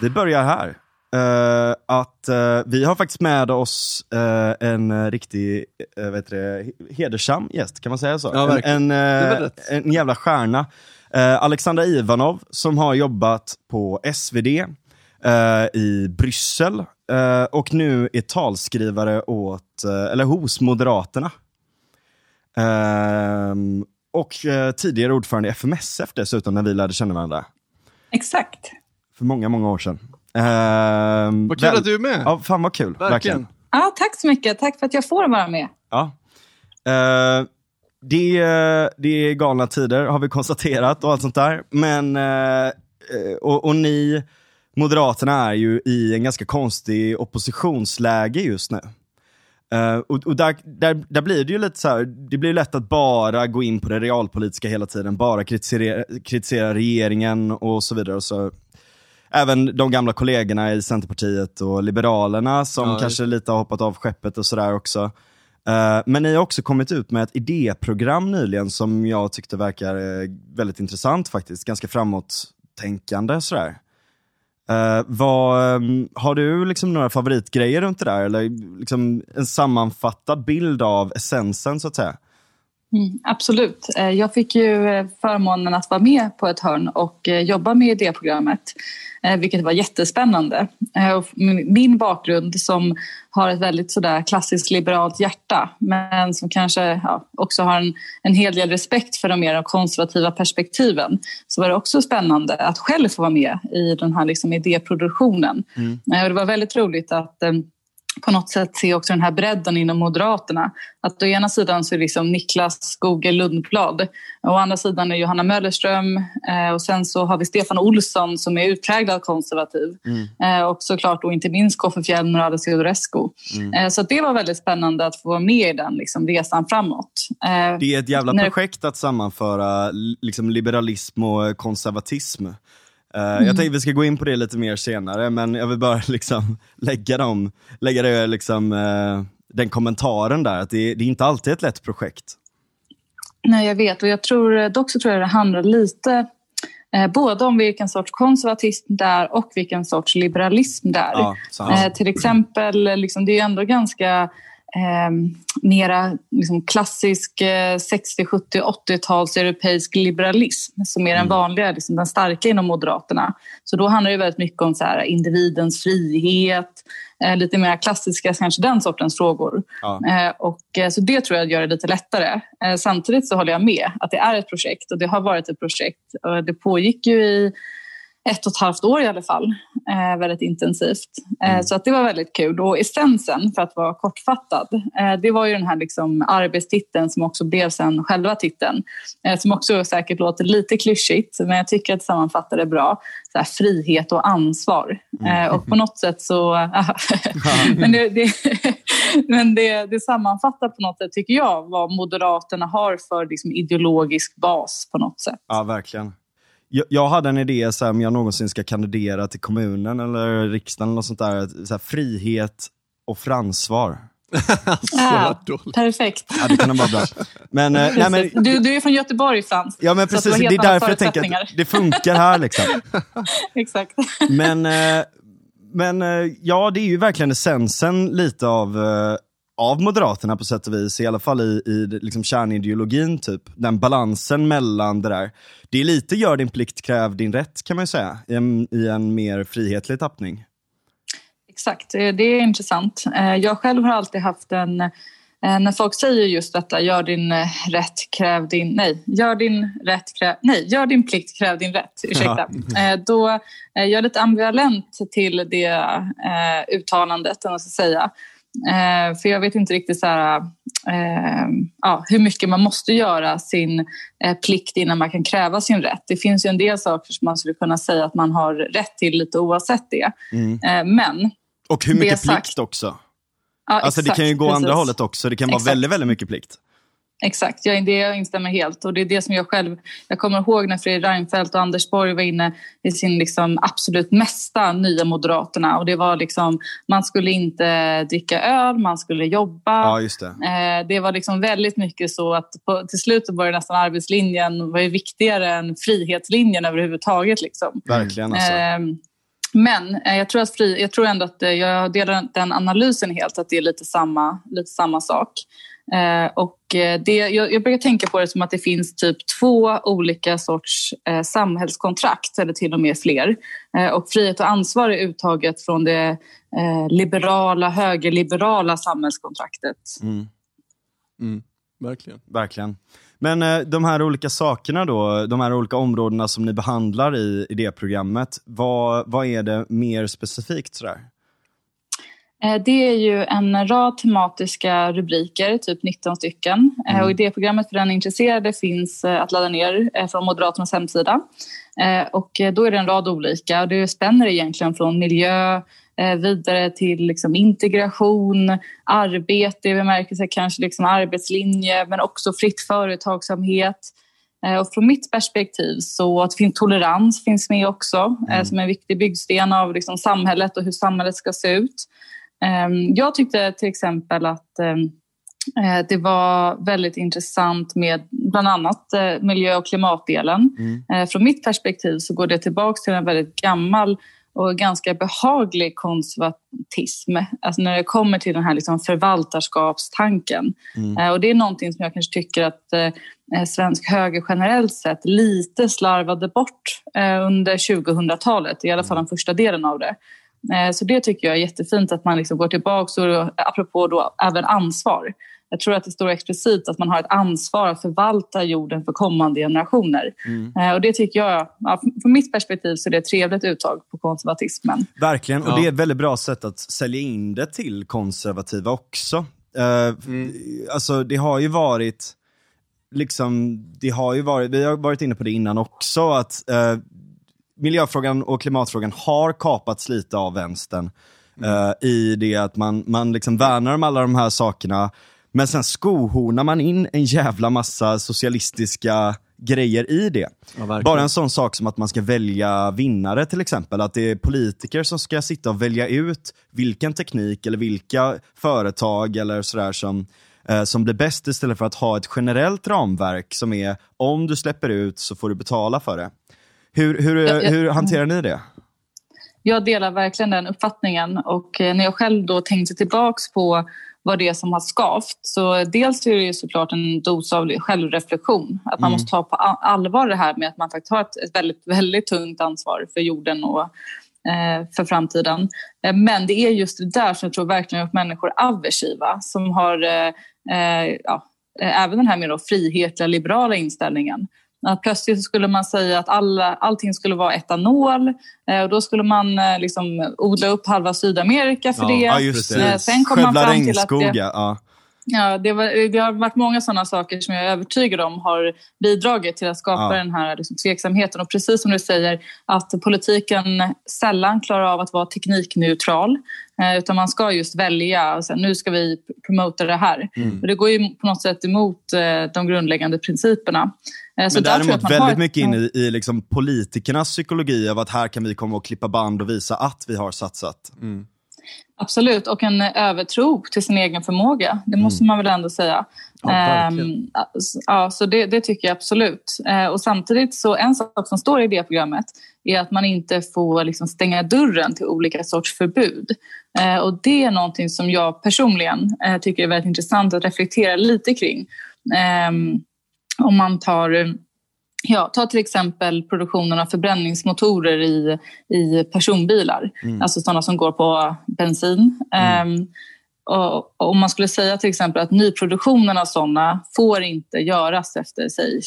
Vi börjar här. Uh, att uh, vi har faktiskt med oss uh, en riktig uh, vet det, hedersam gäst, kan man säga så? Ja, en, en, en, jävla stjärna. Alexandra Ivanov som har jobbat på SvD i Bryssel och nu är talskrivare åt, eller hos Moderaterna. och tidigare ordförande i FMSF dessutom, när vi lärde känna varandra. Exakt. För många, många år sedan. Uh, vad kul väl, att du är med. Ja, fan vad kul. Verkligen. verkligen. Ja, tack så mycket. Tack för att jag får vara med. Ja. Uh, det, det är galna tider har vi konstaterat och allt sånt där. Men, uh, och, och, ni, Moderaterna är ju i en ganska konstig oppositionsläge just nu. Uh, och, och där, där, där, blir det ju lite så här, det blir lätt att bara gå in på det realpolitiska hela tiden, bara kritisera, kritisera regeringen och så vidare. Och så även de gamla kollegorna i Centerpartiet och Liberalerna som ja, kanske lite har hoppat av skeppet och sådär också. Uh, men ni har också kommit ut med ett idéprogram nyligen som jag tyckte verkar uh, väldigt intressant faktiskt. Ganska framåttänkande sådär. Uh, vad, um, har du liksom några favoritgrejer runt det där? Eller liksom en sammanfattad bild av essensen så att säga? Mm, absolut. Jag fick ju förmånen att vara med på ett hörn och jobba med idéprogrammet. Eh, vilket var jättespännande. Eh, min bakgrund som har ett väldigt sådär klassiskt liberalt hjärta men som kanske ja, också har en, en hel del respekt för de mer konservativa perspektiven så var det också spännande att själv få vara med i den här liksom idéproduktionen. Mm. Eh, det var väldigt roligt att på något sätt se också den här bredden inom Moderaterna. Att å ena sidan så är det liksom Niklas Google Lundblad och å andra sidan är Johanna Möllerström eh, och sen så har vi Stefan Olsson som är utpräglad konservativ mm. eh, och såklart då inte minst Koffe Fjellner och Alice Teodorescu. Mm. Eh, så det var väldigt spännande att få vara med i den liksom, resan framåt. Det är ett jävla projekt att sammanföra liksom, liberalism och konservatism. Uh, mm. Jag tänkte vi ska gå in på det lite mer senare, men jag vill bara liksom lägga, dem, lägga det, liksom, uh, den kommentaren där, att det, det, är inte alltid ett lätt projekt. Nej, jag vet. Och jag tror, dock så tror jag det handlar lite eh, både om vilken sorts konservatism det är och vilken sorts liberalism det är. Ja, eh, till exempel, liksom, det är ju ändå ganska eh, mera liksom klassisk eh, 60, 70, 80-tals europeisk liberalism som är den mm. vanliga, liksom, den starka inom Moderaterna. Så då handlar det väldigt mycket om så här, individens frihet, eh, lite mer klassiska, kanske den sortens frågor. Ja. Eh, och, eh, så det tror jag gör det lite lättare. Eh, samtidigt så håller jag med att det är ett projekt och det har varit ett projekt. det pågick ju i ett och ett halvt år i alla fall. Eh, väldigt intensivt. Eh, mm. Så att det var väldigt kul. Och essensen, för att vara kortfattad, eh, det var ju den här liksom arbetstiteln som också blev sen själva titeln. Eh, som också säkert låter lite klyschigt, men jag tycker att det sammanfattar det bra. Så här, frihet och ansvar. Mm. Eh, och på något sätt så... men det, det, men det, det, sammanfattar på något sätt, tycker jag, vad Moderaterna har för liksom, ideologisk bas på något sätt. Ja, verkligen jag, jag hade en idé så här, om jag någonsin ska kandidera till kommunen eller riksdagen eller sånt där. Så här, frihet och fransvar. ja, perfekt. Ja, det kan. Men, eh, nej, men, du, du är från Göteborg Frans. Ja men precis, det är därför jag tänker att det funkar här. Liksom. Exakt. Men, eh, men eh, ja, det är ju verkligen essensen lite av av Moderaterna på sätt och vis, i alla fall i, i liksom kärnideologin, typ. den balansen mellan det där. Det är lite gör din plikt, kräv din rätt kan man ju säga, i en, i en mer frihetlig tappning. Exakt, det är intressant. Eh, jag själv har alltid haft en eh, när folk säger just detta, gör din eh, rätt, kräv din... Nej, gör din rätt, kräv... Nej, gör din plikt, kräv din rätt. Ursäkta. Ja. Då jag är jag lite ambivalent till det uttalandet, om man ska säga. Eh, för jag vet inte riktigt så här, eh, ja, hur mycket man måste göra sin eh, plikt innan man kan kräva sin rätt. Det finns ju en del saker som man skulle kunna säga att man har rätt till lite oavsett det. Mm. Eh, men... Och hur mycket plikt också. Ja, alltså exakt, det kan ju gå precis. andra hållet också. Det kan vara exakt. väldigt, väldigt mycket plikt. Exakt, jag, det jag instämmer helt. Och det är det som jag själv... Jag kommer ihåg när Fredrik Reinfeldt och Anders Borg var inne i sin liksom absolut mesta nya Moderaterna. Och det var liksom, man skulle inte dricka öl, man skulle jobba. Ja, just det. Eh, det var liksom väldigt mycket så att på, till slut var det nästan arbetslinjen var ju viktigare än frihetslinjen överhuvudtaget. Liksom. Verkligen alltså. Eh, men jag, tror att fri, jag tror ändå att eh, jag delar den analysen helt, att det är lite samma, lite samma sak. Eh, och det, jag, jag brukar tänka på det som att det finns typ två olika sorts eh, samhällskontrakt, eller till och med fler. Eh, och frihet och ansvar är uttaget från det eh, liberala, högerliberala samhällskontraktet. Mm. Mm, verkligen. Verkligen. Men eh, de här olika sakerna då, de här olika områdena som ni behandlar i, i det programmet, vad, vad är det mer specifikt sådär? Eh, det är ju en rad tematiska rubriker, typ 19 stycken. Eh, mm. Och idéprogrammet för den intresserade finns eh, att ladda ner från Moderaternas hemsida. Och då är det en rad olika. Det spänner egentligen från miljö vidare till liksom integration, arbete i bemärkelse kanske liksom arbetslinje men också fritt företagsamhet. Och från mitt perspektiv så att tolerans finns med också mm. som en viktig byggsten av liksom samhället och hur samhället ska se ut. Ehm, jag tyckte till exempel att ehm, eh, det var väldigt intressant med bland annat eh, miljö och klimatdelen. Mm. Eh, från mitt perspektiv så går det tillbaka till en väldigt gammal och ganska behaglig konservatism alltså när det kommer till den här liksom förvaltarskapstanken. Mm. Och det är någonting som jag kanske tycker att svensk höger generellt sett lite slarvade bort under 2000-talet, i alla fall mm. den första delen av det. Eh, så det tycker jag är jättefint att man liksom går tillbaka och apropå då även ansvar. Jag tror att det står explicit att man har ett ansvar att förvalta jorden för kommande generationer. Mm. Eh, och det tycker jag, från mitt perspektiv, så är det ett trevligt uttag på konservatismen. Verkligen, och det är ett väldigt bra sätt att sälja in det till konservativa också. Uh, mm. Alltså det har ju varit, liksom, det har ju varit, vi har varit inne på det innan också, att uh, miljöfrågan och klimatfrågan har kapats lite av vänstern. Mm. Uh, I det att man, man liksom värnar om alla de här sakerna, men sen skohornar man in en jävla massa socialistiska grejer i det. Ja, Bara en sån sak som att man ska välja vinnare till exempel. Att det är politiker som ska sitta och välja ut vilken teknik eller vilka företag eller sådär som, eh, som blir bäst istället för att ha ett generellt ramverk som är om du släpper ut så får du betala för det. Hur, hur, jag, jag, hur hanterar ni det? Jag delar verkligen den uppfattningen och eh, när jag själv då tänkte tillbaks på vad det är som har skavt. Så dels är det såklart en dos av självreflektion. Att man mm. måste ta på allvar det här med att man faktiskt har ett, väldigt, väldigt tungt ansvar för jorden och eh, för framtiden. Eh, men det är just det där som jag tror verkligen gjort människor aversiva som har eh, eh ja, även den här mer frihetliga liberala inställningen. Att plötsligt skulle man säga att alla, allting skulle vara etanol eh, och då skulle man eh, liksom odla upp halva Sydamerika för ja, det. Ja. Eh, sen kom man fram till att det, ja. Ja, det, var, det har varit många sådana saker som jag är övertygad om har bidragit till att skapa ja. den här liksom, tveksamheten. Och precis som du säger, att politiken sällan klarar av att vara teknikneutral. Utan man ska just välja, och nu ska vi promota det här. Mm. Och det går ju på något sätt emot de grundläggande principerna. Eh, Men däremot väldigt mycket in i, i liksom politikernas psykologi av att här kan vi komma och klippa band och visa att vi har satsat. Mm. Absolut, och en övertro till sin egen förmåga. Det måste mm. man väl ändå säga. Ja, um, ja, så det, det, tycker jag absolut. Uh, och samtidigt så en sak som står i det programmet är att man inte får liksom stänga dörren till olika sorts förbud. Uh, och det är någonting som jag personligen uh, tycker är väldigt intressant att reflektera lite kring. Um, om man tar Ja, ta till exempel produktionen av förbränningsmotorer i, i personbilar. Mm. Alltså sådana som går på bensin. Mm. Um, och om man skulle säga till exempel att nyproduktionen av sådana får inte göras efter säg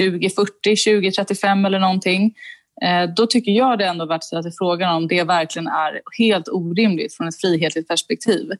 2040, 2035 eller någonting. Eh, då tycker jag det ändå är värt att ställa sig frågan om det verkligen är helt orimligt från ett frihetligt perspektiv.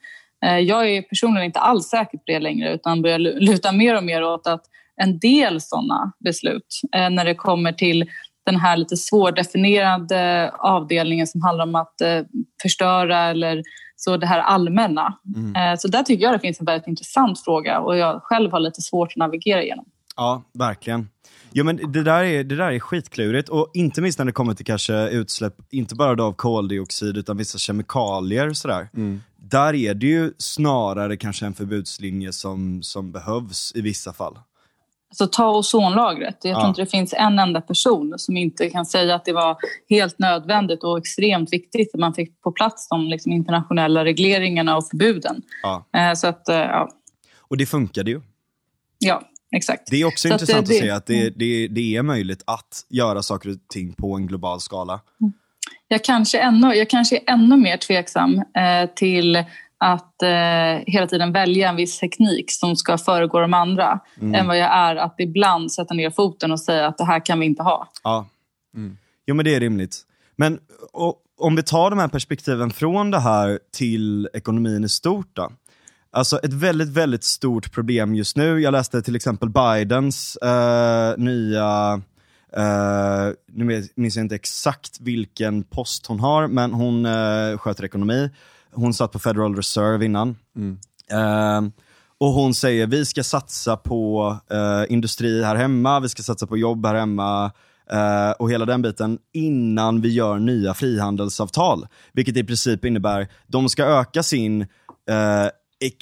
Eh, jag är personligen inte alls säker på det längre utan börjar luta mer och mer åt att en del sådana beslut eh, när det kommer till den här lite svårdefinierade avdelningen som handlar om att eh, förstöra eller så det här allmänna. Mm. Eh, så där tycker jag det finns en väldigt intressant fråga och jag själv har lite svårt att navigera igenom. Ja, verkligen. Jo, men det, där är, det där är skitklurigt och inte minst när det kommer till kanske utsläpp, inte bara av koldioxid utan vissa kemikalier och sådär. Mm. Där är det ju snarare kanske en förbudslinje som, som behövs i vissa fall. Alltså ta ozonlagret. Jag tror ja. inte det finns en enda person som inte kan säga att det var helt nödvändigt och extremt viktigt att man fick på plats de liksom, internationella regleringarna och förbuden. Ja. Eh, så att, eh, ja. Och det funkade ju. Ja, exakt. Det är också så intressant att, det, att se att det, mm. det, det, är möjligt att göra saker och ting på en global skala. Mm. Jag kanske, ännu, jag kanske är ännu mer tveksam eh, till att eh, hela tiden välja en viss teknik som ska föregå de andra mm. än vad jag är att ibland sätta ner foten och säga att det här kan vi inte ha. Ja, mm. Jo, men det är rimligt. Men och, om vi tar de här perspektiven från det här till ekonomin i stort då. Alltså ett väldigt, väldigt stort problem just nu. Jag läste till exempel Bidens eh, nya Uh, nu minns jag inte exakt vilken post hon har, men hon uh, sköter ekonomi. Hon satt på Federal Reserve innan. Mm. Uh, och hon säger vi ska satsa på industri här hemma, vi ska satsa på jobb här hemma och hela den biten innan vi gör nya frihandelsavtal. Vilket i princip innebär de ska öka sin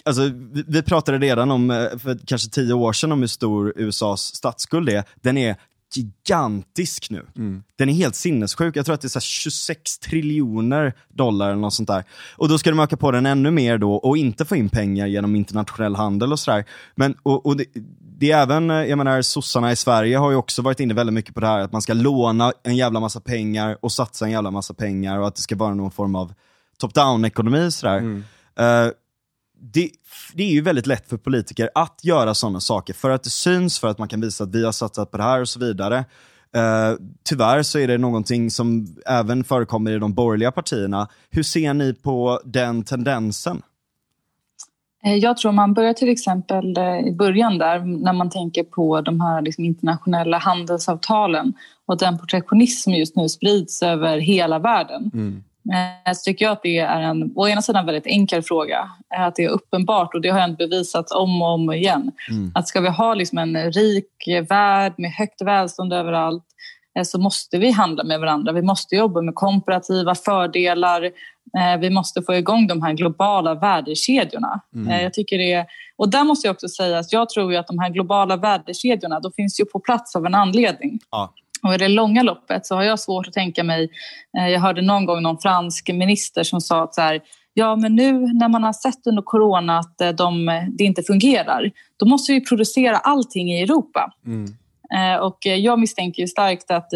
Alltså, vi, vi pratade redan om, för kanske tio år sedan, om hur stor USAs statsskuld är. Den är gigantisk nu. Mm. Den är helt sinnessjuk. Jag tror att det är så 26 triljoner dollar eller något sånt där. Och då ska de öka på den ännu mer då och inte få in pengar genom internationell handel och sådär. Men och, och det, det, är även, jag menar sossarna i Sverige har ju också varit inne väldigt mycket på det här att man ska låna en jävla massa pengar och satsa en jävla massa pengar och att det ska vara någon form av top-down ekonomi sådär. Mm. Uh, det, det, är ju väldigt lätt för politiker att göra sådana saker för att det syns, för att man kan visa att vi har satsat på det här och så vidare. Uh, tyvärr så är det någonting som även förekommer i de borgerliga partierna. Hur ser ni på den tendensen? Eh, jag tror man börjar till exempel eh, i början där när man tänker på de här liksom internationella handelsavtalen och den protektionism som just nu sprids över hela världen. Mm. Eh, så tycker jag att det är en, å ena sidan väldigt enkel fråga. Att det är uppenbart och det har jag bevisat om och om igen. Mm. Att ska vi ha liksom en rik värld med högt välstånd överallt eh, så måste vi handla med varandra. Vi måste jobba med komparativa fördelar. Eh, vi måste få igång de här globala värdekedjorna. Mm. Jag tycker det och där måste jag också säga att jag tror att de här globala värdekedjorna de finns ju på plats av en anledning. Ja. Och I det långa loppet så har jag svårt att tänka mig... Eh, jag hörde någon gång någon fransk minister som sa att så här, ja men nu när man har sett under corona att eh, de, det inte fungerar, då måste vi producera allting i Europa. Mm. Eh, och jag misstänker ju starkt att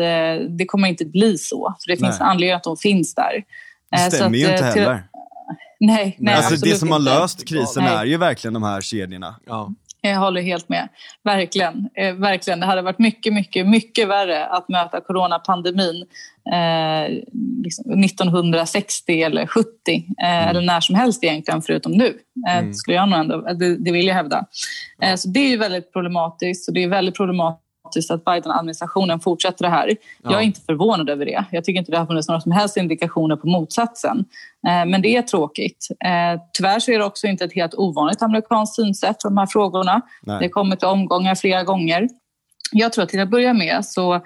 det kommer inte bli så. För det finns Nej. anledning att de finns där. Det stämmer att, ju inte heller. Nej, nej alltså det som har löst krisen nej. är ju verkligen de här kedjorna. Ja. Jag håller helt med. Verkligen. Eh, verkligen. Det hade varit mycket, mycket, mycket värre att möta coronapandemin eh, liksom 1960 eller 70 eh, mm. eller när som helst egentligen förutom nu. Eh, mm. skulle jag nog ändå, det, det vill jag hävda. Eh, så det är ju väldigt problematiskt och det är väldigt problematiskt att Biden-administrationen fortsätter det här. Ja. Jag är inte förvånad över det. Jag tycker inte det har funnits några som helst indikationer på motsatsen. Eh, men det är tråkigt. Eh, tyvärr så är det också inte ett helt ovanligt amerikanskt synsätt på de här frågorna. Nej. Det kommer till omgångar flera gånger. Jag tror att till att börja med så, eh,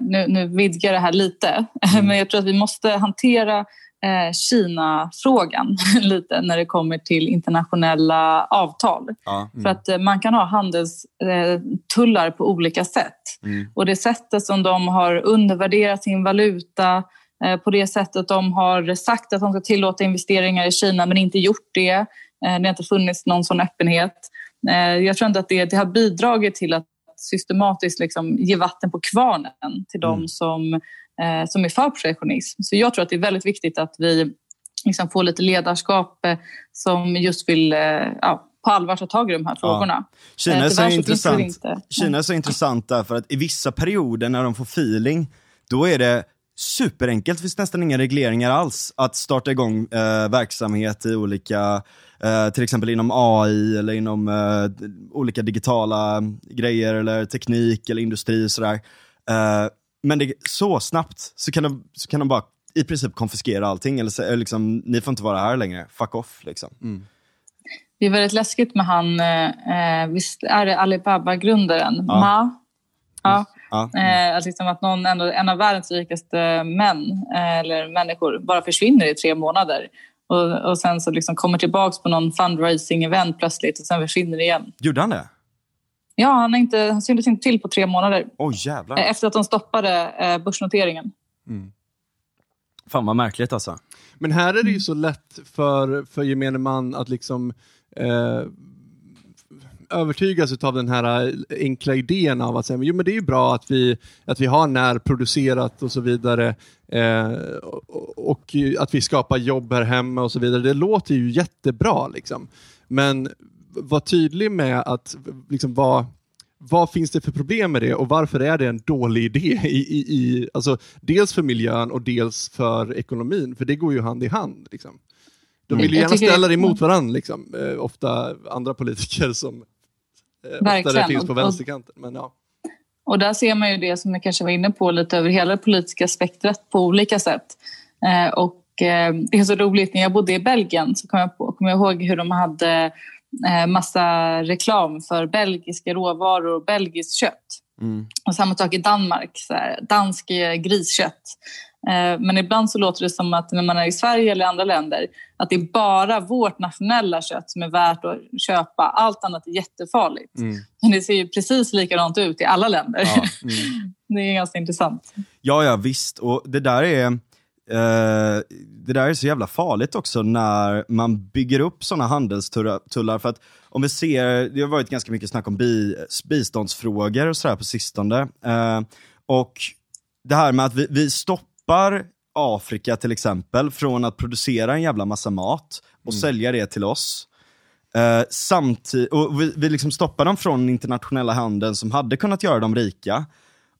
nu, nu vidgar det här lite, mm. men jag tror att vi måste hantera eh, Kina-frågan lite när det kommer till internationella avtal. Ja, mm. För att eh, man kan ha handelstullar på olika sätt. Mm. Och det sättet som de har undervärderat sin valuta, eh, på det sättet de har sagt att de ska tillåta investeringar i Kina men inte gjort det. Eh, det har inte funnits någon sån öppenhet. Eh, jag tror inte att det, det har bidragit till att systematiskt liksom ge vatten på kvarnen till mm. de som eh, som är för protektionism. Så jag tror att det är väldigt viktigt att vi liksom får lite ledarskap eh, som just vill eh, ja, på allvar ta tag i de här frågorna. Ja. Kina, är eh, så, intressant. Inte. Kina är så intressant därför att i vissa perioder när de får feeling, då är det superenkelt, det finns nästan inga regleringar alls, att starta igång eh, verksamhet i olika, eh, till exempel inom AI eller inom eh, olika digitala grejer eller teknik eller industri och sådär. Men det, så snabbt så kan, de, så kan de bara i princip konfiskera allting. Eller så, liksom, ni får inte vara här längre, fuck off. Liksom. Mm. Det är väldigt läskigt med han, eh, visst är det Alibaba-grundaren, ja. Ma? Ja. ja. Mm. Eh, liksom att någon, en, en av världens rikaste män eh, eller människor bara försvinner i tre månader. Och, och sen så liksom kommer tillbaka på någon fundraising-event plötsligt och sen försvinner igen. Gjorde han det? Ja, han, inte, han syntes inte till på tre månader. Oh, jävlar. Efter att de stoppade börsnoteringen. Mm. Fan vad märkligt alltså. Men här är det ju så lätt för, för gemene man att liksom eh, övertygas av den här eh, enkla idén av att säga, jo, men det är ju bra att vi, att vi har närproducerat och så vidare eh, och, och, att vi skapar jobb här hemma och så vidare. Det låter ju jättebra. Liksom. Men var tydlig med att liksom, vad, vad finns det för problem med det och varför är det en dålig idé? I, i, i, alltså, dels för miljön och dels för ekonomin, för det går ju hand i hand. Liksom. De vill ju gärna ställa det emot varandra, liksom. eh, ofta andra politiker som eh, oftare finns på vänsterkanten. Men, ja. Och där ser man ju det som jag kanske var inne på lite över hela det politiska spektrat på olika sätt. Eh, och eh, det är så roligt, när jag bodde i Belgien så kom jag, på, kom jag ihåg hur de hade massa reklam för belgiska råvaror och belgiskt kött. Mm. Och samma sak i Danmark, så här, dansk griskött. Eh, men ibland så låter det som att när man är i Sverige eller andra länder att det är bara vårt nationella kött som är värt att köpa. Allt annat är jättefarligt. Mm. Men det ser ju precis likadant ut i alla länder. Ja, mm. det är ganska intressant. Ja, ja visst. Och det där är... Uh, det där är så jävla farligt också när man bygger upp sådana handelstullar. För att om vi ser, det har varit ganska mycket snack om bi, biståndsfrågor och sådär på sistone. Uh, och det här med att vi, vi stoppar stoppar Afrika till exempel från att producera en jävla massa mat och mm. sälja det till oss. Eh, samtidigt, och vi, vi liksom stoppar dem från den internationella handeln som hade kunnat göra dem rika.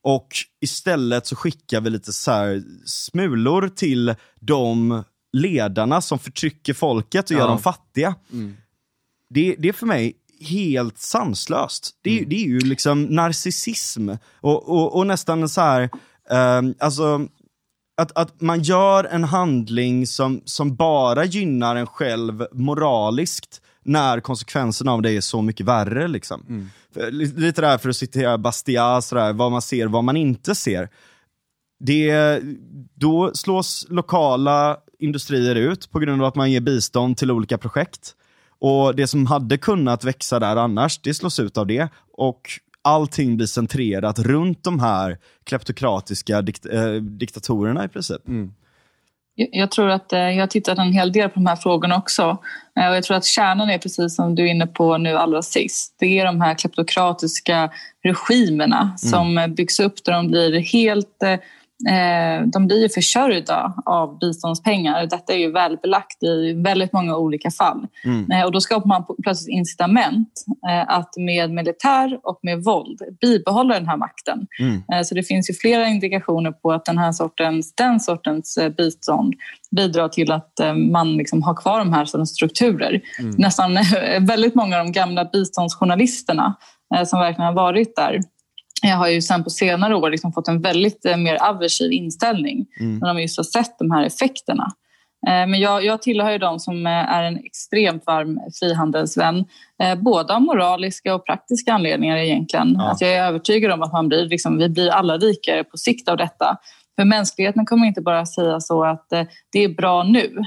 Och istället så skickar vi lite så smulor till de ledarna som förtrycker folket och ja. gör dem fattiga. Mm. Det, det är för mig helt sanslöst. Det, mm. det är ju liksom narcissism och, och, och nästan så här, um, alltså att, att man gör en handling som, som bara gynnar en själv moraliskt när konsekvenserna av det är så mycket värre. Liksom. Mm. Lite där för att citera Bastiat, sådär, vad man ser, vad man inte ser. Det, då slås lokala industrier ut på grund av att man ger bistånd till olika projekt. Och det som hade kunnat växa där annars, det slås ut av det. Och allting blir centrerat runt de här kleptokratiska dikt äh, diktatorerna i princip. Mm. Jag tror att eh, jag har tittat en hel del på de här frågorna också. Eh, och jag tror att kärnan är precis som du är inne på nu allra sist. Det är de här kleptokratiska regimerna mm. som byggs upp där de blir helt Eh, de blir ju försörjda av biståndspengar. Detta är ju välbelagt i väldigt många olika fall. Mm. Eh, och då skapar man plötsligt incitament eh, att med militär och med våld bibehålla den här makten. Mm. Så det finns ju flera indikationer på att den här sortens, den sortens bistånd bidrar till att man liksom har kvar de här sortens strukturer. Mm. Nästan väldigt många av de gamla biståndsjournalisterna som verkligen har varit där jag har ju sen på senare år liksom fått en väldigt eh, mer aversiv inställning mm. när de just har sett de här effekterna. Eh, men jag, jag tillhör ju de som eh, är en extremt varm frihandelsvän. Både av moraliska och praktiska anledningar egentligen. Ja. Att jag är övertygad om att man blir, liksom, vi blir alla rikare på sikt av detta. För mänskligheten kommer inte bara säga så att det är bra nu.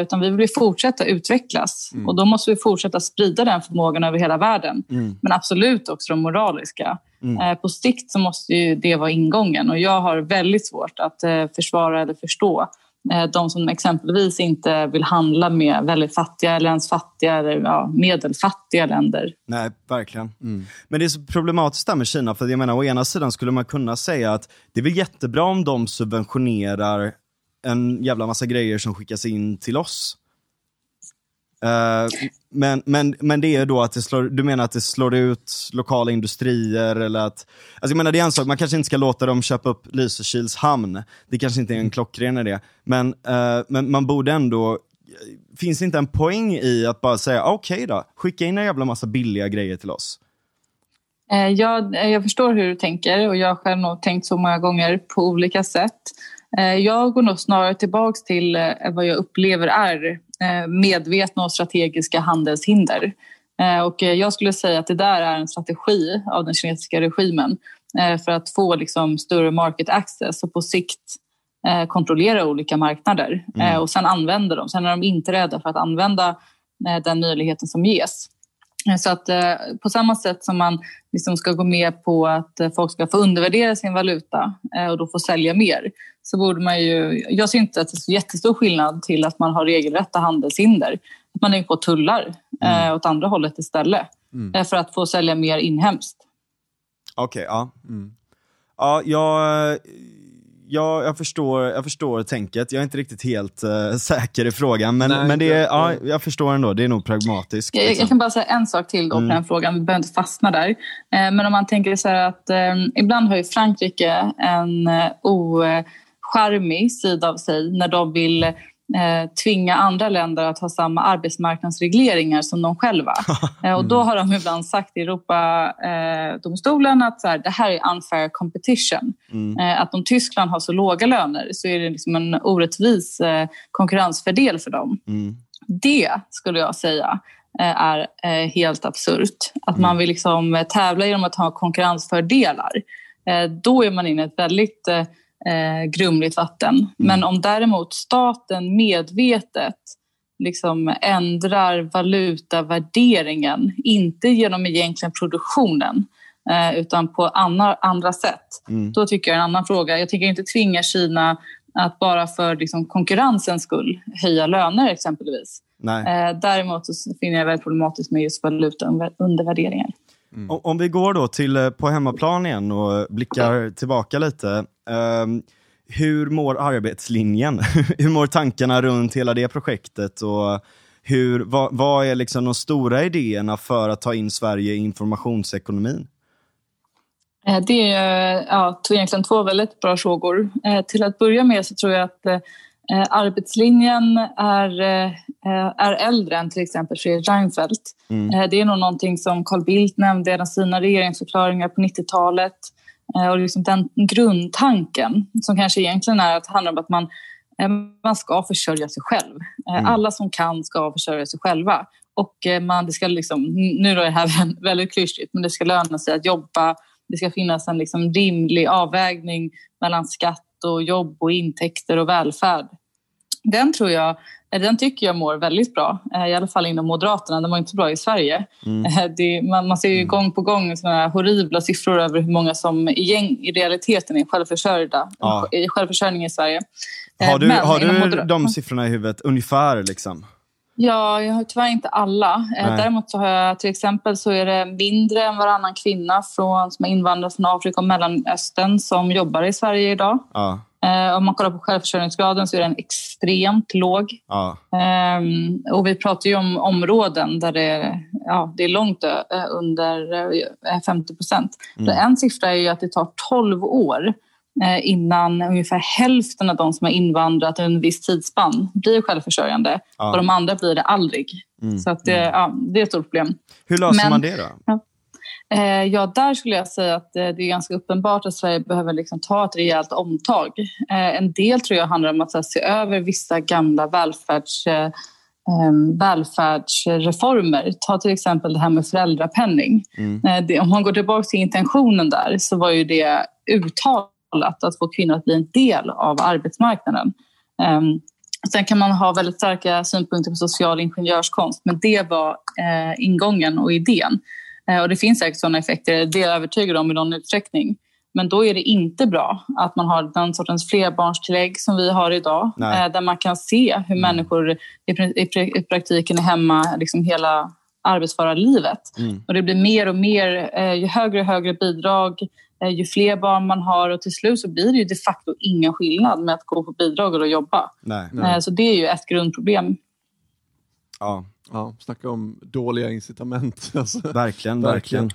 Utan vi vill fortsätta utvecklas. Mm. Och då måste vi fortsätta sprida den förmågan över hela världen. Mm. Men absolut också de moraliska. Mm. Eh, på sikt så måste ju det vara ingången och jag har väldigt svårt att eh, försvara eller förstå eh, de som exempelvis inte vill handla med väldigt fattiga eller ens fattiga eller ja, medelfattiga länder. Nej, verkligen. Mm. Men det är så problematiskt där med Kina, för jag menar å ena sidan skulle man kunna säga att det är väl jättebra om de subventionerar en jävla massa grejer som skickas in till oss. Uh, men, men, men det är då att det slår, du menar att det slår ut lokala industrier eller att... Alltså jag menar det är en sak, man kanske inte ska låta dem köpa upp Lysekils hamn. Det kanske inte är en klockren idé. Men, uh, men man borde ändå... Finns det inte en poäng i att bara säga okej okay då, skicka in en jävla massa billiga grejer till oss? Uh, jag, jag förstår hur du tänker och jag har själv nog tänkt så många gånger på olika sätt. Jag går nog snarare tillbaks till vad jag upplever är Eh, medvetna och strategiska handelshinder. Eh, och jag skulle säga att det där är en strategi av den kinesiska regimen eh, för att få liksom större market access och på sikt kontrollera olika marknader mm. och sen använda dem. Sen är de inte rädda för att använda den möjligheten som ges. Så att eh, på samma sätt som man liksom ska gå med på att eh, folk ska få undervärdera sin valuta eh, och då få sälja mer så borde man ju... Jag ser inte att det är så jättestor skillnad till att man har regelrätta handelshinder. Att man är på tullar mm. åt andra hållet istället mm. för att få sälja mer inhemskt. Okej, okay, ja. Mm. Ja, jag ja, jag, förstår, jag förstår tänket. Jag är inte riktigt helt uh, säker i frågan, men, Nej, men det är, ja, jag förstår ändå. Det är nog pragmatiskt. Jag, liksom. jag kan bara säga en sak till då på mm. den frågan. Vi behöver inte fastna där. Eh, men om man tänker så här att eh, ibland har ju Frankrike en eh, ocharmig sida av sig när de vill eh, tvinga andra länder att ha samma arbetsmarknadsregleringar som de själva. Eh, och då har de ibland sagt i Europadomstolen eh, att så här, det här är unfair competition. Mm. Eh, att om Tyskland har så låga löner så är det liksom en orättvis eh, konkurrensfördel för dem. Mm. Det skulle jag säga eh, är helt absurt. Att mm. man vill liksom tävla genom att ha konkurrensfördelar. Då är man inne i ett väldigt eh, grumligt vatten. Mm. Men om däremot staten medvetet liksom ändrar valutavärderingen, inte genom egentligen produktionen, eh, utan på andra, andra sätt. Mm. Då tycker jag en annan fråga. Jag tycker inte tvinga Kina att bara för liksom, konkurrensens skull höja löner exempelvis. Eh, däremot så finner jag väldigt problematiskt med just valutaundervärderingar. Mm. Om vi går då till eh, på hemmaplan igen och eh, blickar tillbaka lite. Um, hur mår arbetslinjen? hur mår tankarna runt hela det projektet? Och hur, vad, vad, är liksom de stora idéerna för att ta in Sverige i informationsekonomin? Eh, det är ja, egentligen två väldigt bra frågor. Till att börja med så tror jag att Eh, arbetslinjen är, eh, är äldre än till exempel Fredrik Reinfeldt. Mm. Eh, det är nog någonting som Carl Bildt nämnde i sina regeringsförklaringar på 90-talet. Och liksom den grundtanken som kanske egentligen är att handlar om att man, man ska försörja sig själv. Mm. Alla som kan ska försörja sig själva. Och man, det ska liksom, nu är det här väldigt klyschigt, men det ska löna sig att jobba. Det ska finnas en liksom rimlig avvägning mellan skatt och jobb och intäkter och välfärd. Den tror jag den tycker jag mår väldigt bra, eh, i alla fall inom Moderaterna. Den var inte bra i Sverige. Mm. Eh, det, man, man, ser ju mm. gång på gång såna horribla siffror över hur många som i, gäng, i realiteten är självförsörjda, ja. i självförsörjning i Sverige. Har eh, du, har du de siffrorna i huvudet, ungefär? Liksom? Ja, jag har tyvärr inte alla. Nej. Däremot så har jag till exempel så är det mindre än varannan kvinna från, som har invandrat från Afrika och Mellanöstern som jobbar i Sverige idag. Ja. Eh, om man kollar på självförsörjningsgraden så är den extremt låg. Ja. Eh, och vi pratar ju om områden där det, ja, det är långt eh, under 50 procent. Mm. En siffra är ju att det tar 12 år eh, innan ungefär hälften av de som har invandrat under en viss tidsspann blir självförsörjande. Ja. Och de andra blir det aldrig. Mm. Så att det, mm. ja, det är ett stort problem. Hur löser Men, man det då? Ja. Eh, ja, där skulle jag säga att eh, det är ganska uppenbart att Sverige behöver liksom ta ett rejält omtag. Eh, en del tror jag handlar om att se över vissa gamla välfärds, välfärdsreformer. Ta till exempel det här med föräldrapenning. Mm. om man går tillbaka till intentionen där så var ju det uttalat att få kvinnor att bli en del av arbetsmarknaden. Ehm, sen kan man ha väldigt starka synpunkter på social ingenjörskonst men det var ingången och idén. Eh, och det finns säkert sådana effekter, det är jag övertygad om i någon utsträckning. Men då är det inte bra att man har den sortens flerbarnstillägg som vi har idag. Nej. Eh, där man kan se hur mm. människor i, praktiken är hemma liksom hela arbetsföra livet. Mm. Och det blir mer och mer, eh, ju högre och högre bidrag, ju fler barn man har och till slut så blir det ju de facto ingen skillnad med att gå på bidrag eller jobba. Nej, nej. Så det är ju ett grundproblem. Ja, Ja, snacka om dåliga incitament. Alltså, verkligen, verkligen.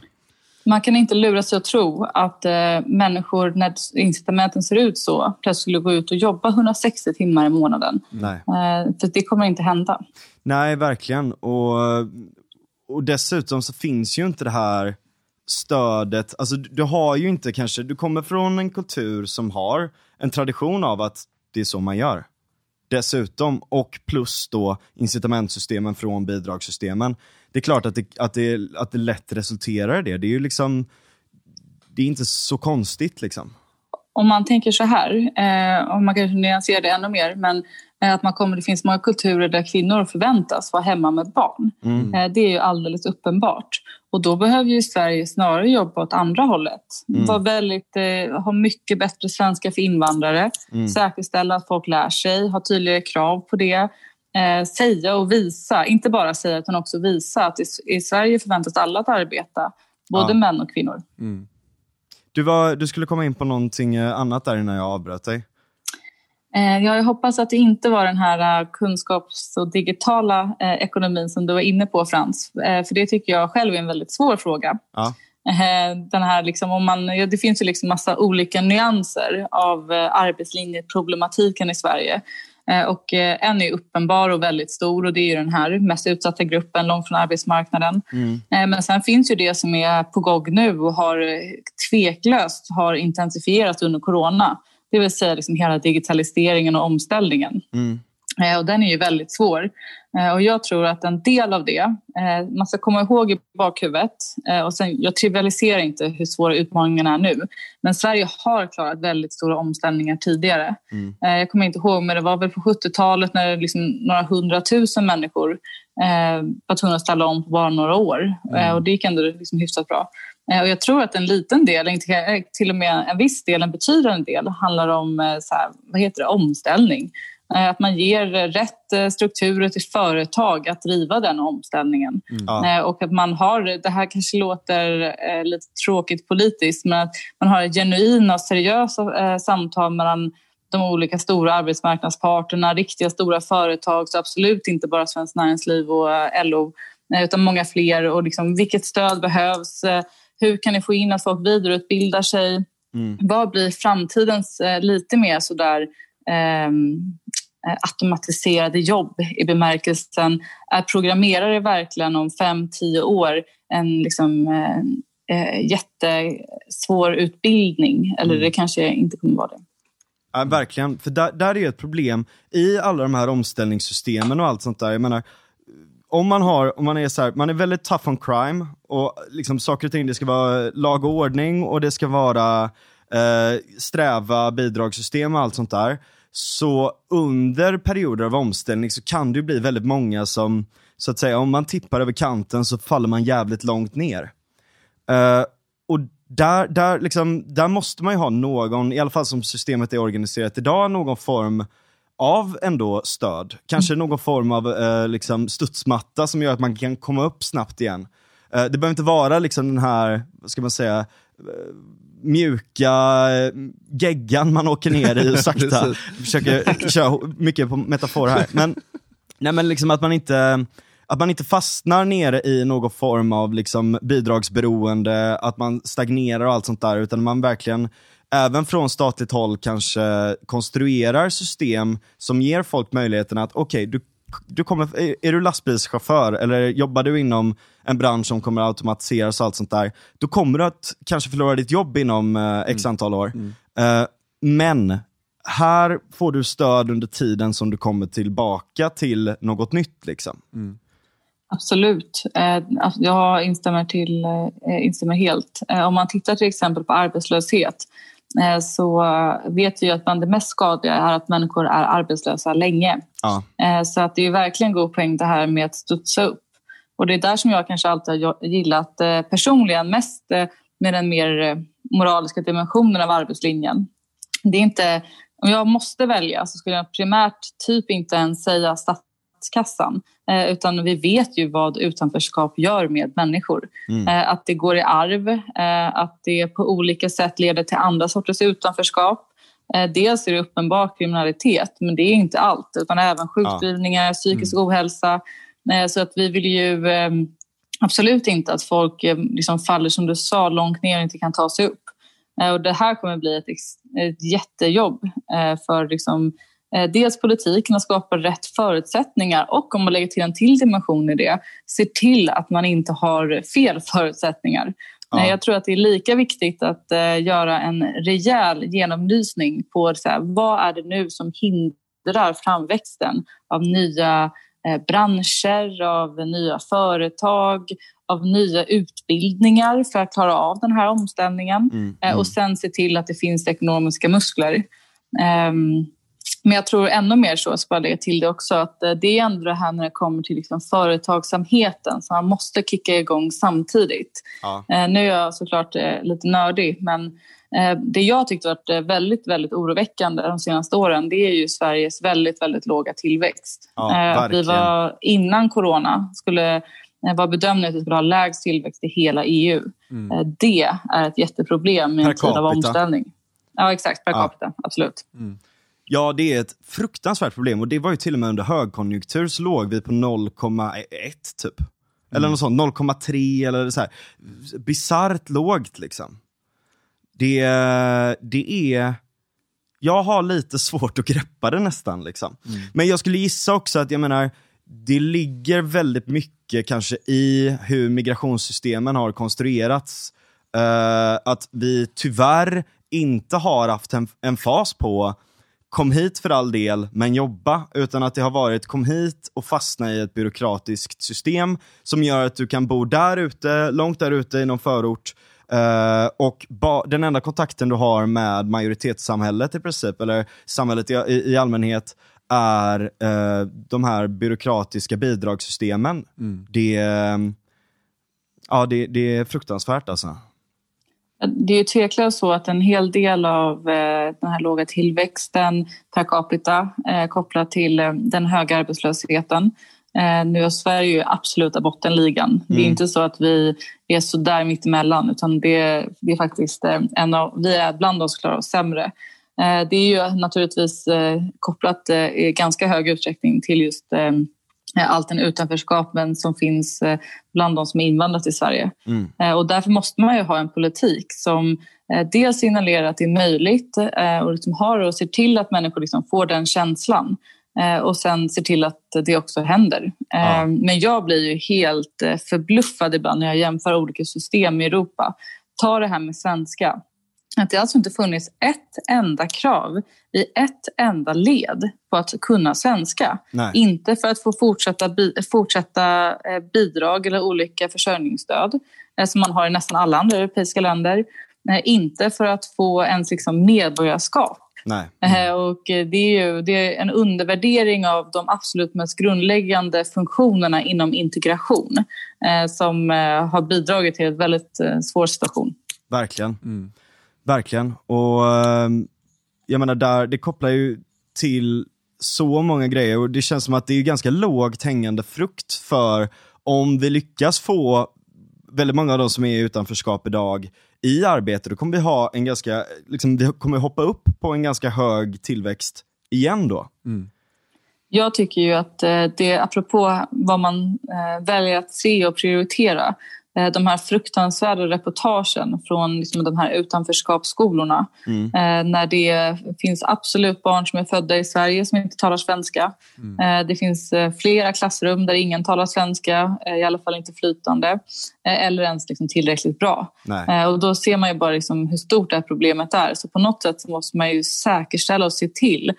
Man kan inte lura sig att tro att eh, människor, när incitamenten ser ut så, plötsligt skulle gå ut och jobba 160 timmar i månaden. Nej. Eh, för det kommer inte hända. Nej, verkligen. Och, och dessutom så finns ju inte det här stödet. Alltså, du har ju inte kanske, du kommer från en kultur som har en tradition av att det är så man gör dessutom och plus då incitamentsystemen från bidragssystemen. Det är klart att det, att det, att det lätt resulterar i det. Det är ju liksom, det är inte så konstigt liksom. Om man tänker så här, eh, om man kanske nyanserar det ännu mer, men att man kommer, det finns många kulturer där kvinnor förväntas vara hemma med barn. Mm. Det är ju alldeles uppenbart. Och då behöver ju Sverige snarare jobba åt andra hållet. Mm. Var väldigt, eh, ha mycket bättre svenska för invandrare. Mm. Säkerställa att folk lär sig, ha tydligare krav på det. Eh, säga och visa, inte bara säga utan också visa att i, i Sverige förväntas alla att arbeta. Både ja. män och kvinnor. Mm. Du, var, du skulle komma in på någonting eh, annat där innan jag avbröt dig. Eh, jag hoppas att det inte var den här eh, kunskaps och digitala ekonomin som du var inne på Frans. För det tycker jag själv är en väldigt svår fråga. Ja. Den här liksom, om man, det finns ju liksom massa olika nyanser av arbetslinjeproblematiken i Sverige. Och en är uppenbar och väldigt stor och det är den här mest utsatta gruppen långt från arbetsmarknaden. Mm. Men sen finns ju det som är på gång nu och har tveklöst har intensifierats under corona. Det vill säga liksom hela digitaliseringen och omställningen. Mm. Eh, och den är ju väldigt svår. Eh, och jag tror att en del av det, eh, man ska komma ihåg i bakhuvudet, och sen, jag trivialiserar inte hur svåra utmaningarna är nu, men Sverige har klarat väldigt stora omställningar tidigare. Mm. Jag kommer inte ihåg, men det var väl på 70-talet när liksom några hundratusen människor var tvungna att ställa om på bara några år. Mm. Och det gick ändå liksom hyfsat bra. Eh, och jag tror att en liten del, eh, till och med en viss del, en betydande del, handlar om eh, så här, vad heter det, omställning. Att man ger rätt strukturer till företag att driva den omställningen. Mm. Och att man har, det här kanske låter lite tråkigt politiskt, men att man har genuina och seriösa samtal mellan de olika stora arbetsmarknadsparterna, riktiga stora företag, så absolut inte bara Svenskt Näringsliv och LO, utan många fler. Och liksom, vilket stöd behövs? Hur kan ni få in att folk vidareutbildar sig? Mm. Vad blir framtidens eh, lite mer sådär ehm, eh, automatiserade jobb i bemärkelsen är programmerare verkligen om fem, tio år en liksom, eh, eh, jättesvår utbildning? Eller mm. det kanske inte kommer vara det. Ja, verkligen, för där, där är ett problem i alla de här omställningssystemen och allt sånt där. Jag menar, om man har, om man är så här, man är väldigt tough on crime och liksom saker och ting, det ska vara lag och ordning och det ska vara eh, sträva bidragssystem och allt sånt där. Så under perioder av omställning så kan det bli väldigt många som, så att säga, om man tippar över kanten så faller man jävligt långt ner. Eh, och där, där, liksom, där måste man ju ha någon, i alla fall som systemet är organiserat idag, någon form av ändå stöd. Kanske någon form av eh, liksom studsmatta som gör att man kan komma upp snabbt igen. Eh, det behöver inte vara liksom den här, vad ska man säga, eh, mjuka eh, geggan man åker ner i och sakta försöker köra mycket på metafor här. Men, nej, men liksom att man inte att man inte fastnar nere i någon form av liksom bidragsberoende, att man stagnerar och allt sånt där, utan man verkligen även från statligt håll kanske konstruerar system som ger folk möjligheten att, okej, okay, du, du kommer, är du lastbilschaufför eller jobbar du inom en bransch som kommer automatiseras och allt sånt där, då kommer du att kanske förlora ditt jobb inom eh, x mm. antal år. Mm. Uh, men här får du stöd under tiden som du kommer tillbaka till något nytt. Liksom. Mm. Absolut. Eh, jag instämmer, till, instämmer helt. Om man tittar till exempel på arbetslöshet Eh, så vet vi att bland det mest skadliga är att människor är arbetslösa länge. Ja. Eh, så att det är verkligen god poäng det här med att studsa upp. Och det är där som jag kanske alltid har gillat eh, personligen mest med den mer moraliska dimensionen av arbetslinjen. Det är inte, om jag måste välja så skulle jag primärt typ inte ens säga statskassan. Eh, utan vi vet ju vad utanförskap gör med människor. Mm. Eh, att det går i arv, eh, att det på olika sätt leder till andra sorters utanförskap. Dels är det uppenbar kriminalitet, men det är inte allt. Utan även sjukskrivningar, ja. psykisk mm. ohälsa. Så att vi vill ju absolut inte att folk liksom faller, som du sa, långt ner och inte kan ta sig upp. Och det här kommer bli ett, ett jättejobb för liksom dels politiken att skapa rätt förutsättningar och om man lägger till en till dimension i det, se till att man inte har fel förutsättningar. Ja. Eh, jag tror att det är lika viktigt att uh, göra en rejäl genomlysning på så här, vad är det nu som hindrar framväxten av nya branscher, av nya företag, av nya utbildningar för att klara av den här omställningen mm, mm. och sen se till att det finns ekonomiska muskler. Men jag tror ännu mer så, ska jag lägga till det också, att eh, det är ändå det här när det kommer till liksom företagsamheten som man måste kicka igång samtidigt. Ja. Eh, nu är jag såklart eh, lite nördig, men det jag tyckte varit väldigt, väldigt oroväckande de senaste åren det är ju Sveriges väldigt, väldigt låga tillväxt. Ja, vi var innan corona skulle var bedömningen att vi skulle ha lägst tillväxt i hela EU. Mm. Det är ett jätteproblem i en tid av omställning. Ja, exakt. Per capita. Ja. Absolut. Mm. Ja, det är ett fruktansvärt problem och det var ju till och med under högkonjunktur så låg vi på 0,1 typ. Eller mm. något sånt, 0,3 eller så här. Bisarrt lågt liksom. Det, det är... Jag har lite svårt att greppa det nästan. Liksom. Mm. Men jag skulle gissa också att, jag menar, det ligger väldigt mycket kanske i hur migrationssystemen har konstruerats. Uh, att vi tyvärr inte har haft en, en fas på kom hit för all del, men jobba. Utan att det har varit kom hit och fastna i ett byråkratiskt system som gör att du kan bo där ute, långt där ute i någon förort. Uh, och den enda kontakten du har med majoritetssamhället i princip, eller samhället i, i, i allmänhet, är uh, de här byråkratiska bidragssystemen. Mm. Det, uh, ja, det, det är fruktansvärt alltså. Det är ju tveklöst så att en hel del av eh, den här låga tillväxten per capita eh, kopplat till eh, den höga arbetslösheten. Nu är Sverige ju absoluta bottenligan. Mm. Det är mm. inte så att vi är så där mittemellan utan det, det är faktiskt en av, vi är bland de som klarar oss sämre. Det är ju naturligtvis kopplat i ganska hög utsträckning till just allt den utanförskapen som finns eh, bland de som är invandrat till Sverige. Mm. Eh, och därför måste man ju ha en politik som dels signalerar att det är möjligt och liksom har och ser till att människor liksom får den känslan och sen ser till att det också händer. Ja. Men jag blir ju helt förbluffad ibland när jag jämför olika system i Europa. Ta det här med svenska att det alltså inte funnits ett enda krav i ett enda led på att kunna svenska. Nej. Inte för att få fortsätta, fortsätta eh, bidrag eller olika försörjningsstöd eh, som man har i nästan alla andra europeiska länder. Inte för att få ens liksom medborgarskap. Nej. Mm. Och det är, ju, det är en undervärdering av de absolut mest grundläggande funktionerna inom integration som har bidragit till en väldigt svår situation. Verkligen. Mm. Verkligen. Och ehm, jag menar, där, det kopplar ju till så många grejer och det känns som att det är ganska lågt hängande frukt för om vi lyckas få väldigt många av de som är i utanförskap idag i arbete, då kommer vi ha en ganska, liksom, vi kommer hoppa upp på en ganska hög tillväxt igen då. Mm. Jag tycker ju att eh, det, apropå vad man eh, väljer att se och prioritera, de här fruktansvärda reportagen från liksom de här utanförskapsskolorna. Mm. Eh, när det finns absolut barn som är födda i Sverige som inte talar svenska. Mm. Eh, det finns flera klassrum där ingen talar svenska, i alla fall inte flytande, eller ens liksom tillräckligt bra. Och då ser man ju bara liksom hur stort det här problemet är. Så på något sätt måste man ju säkerställa och se till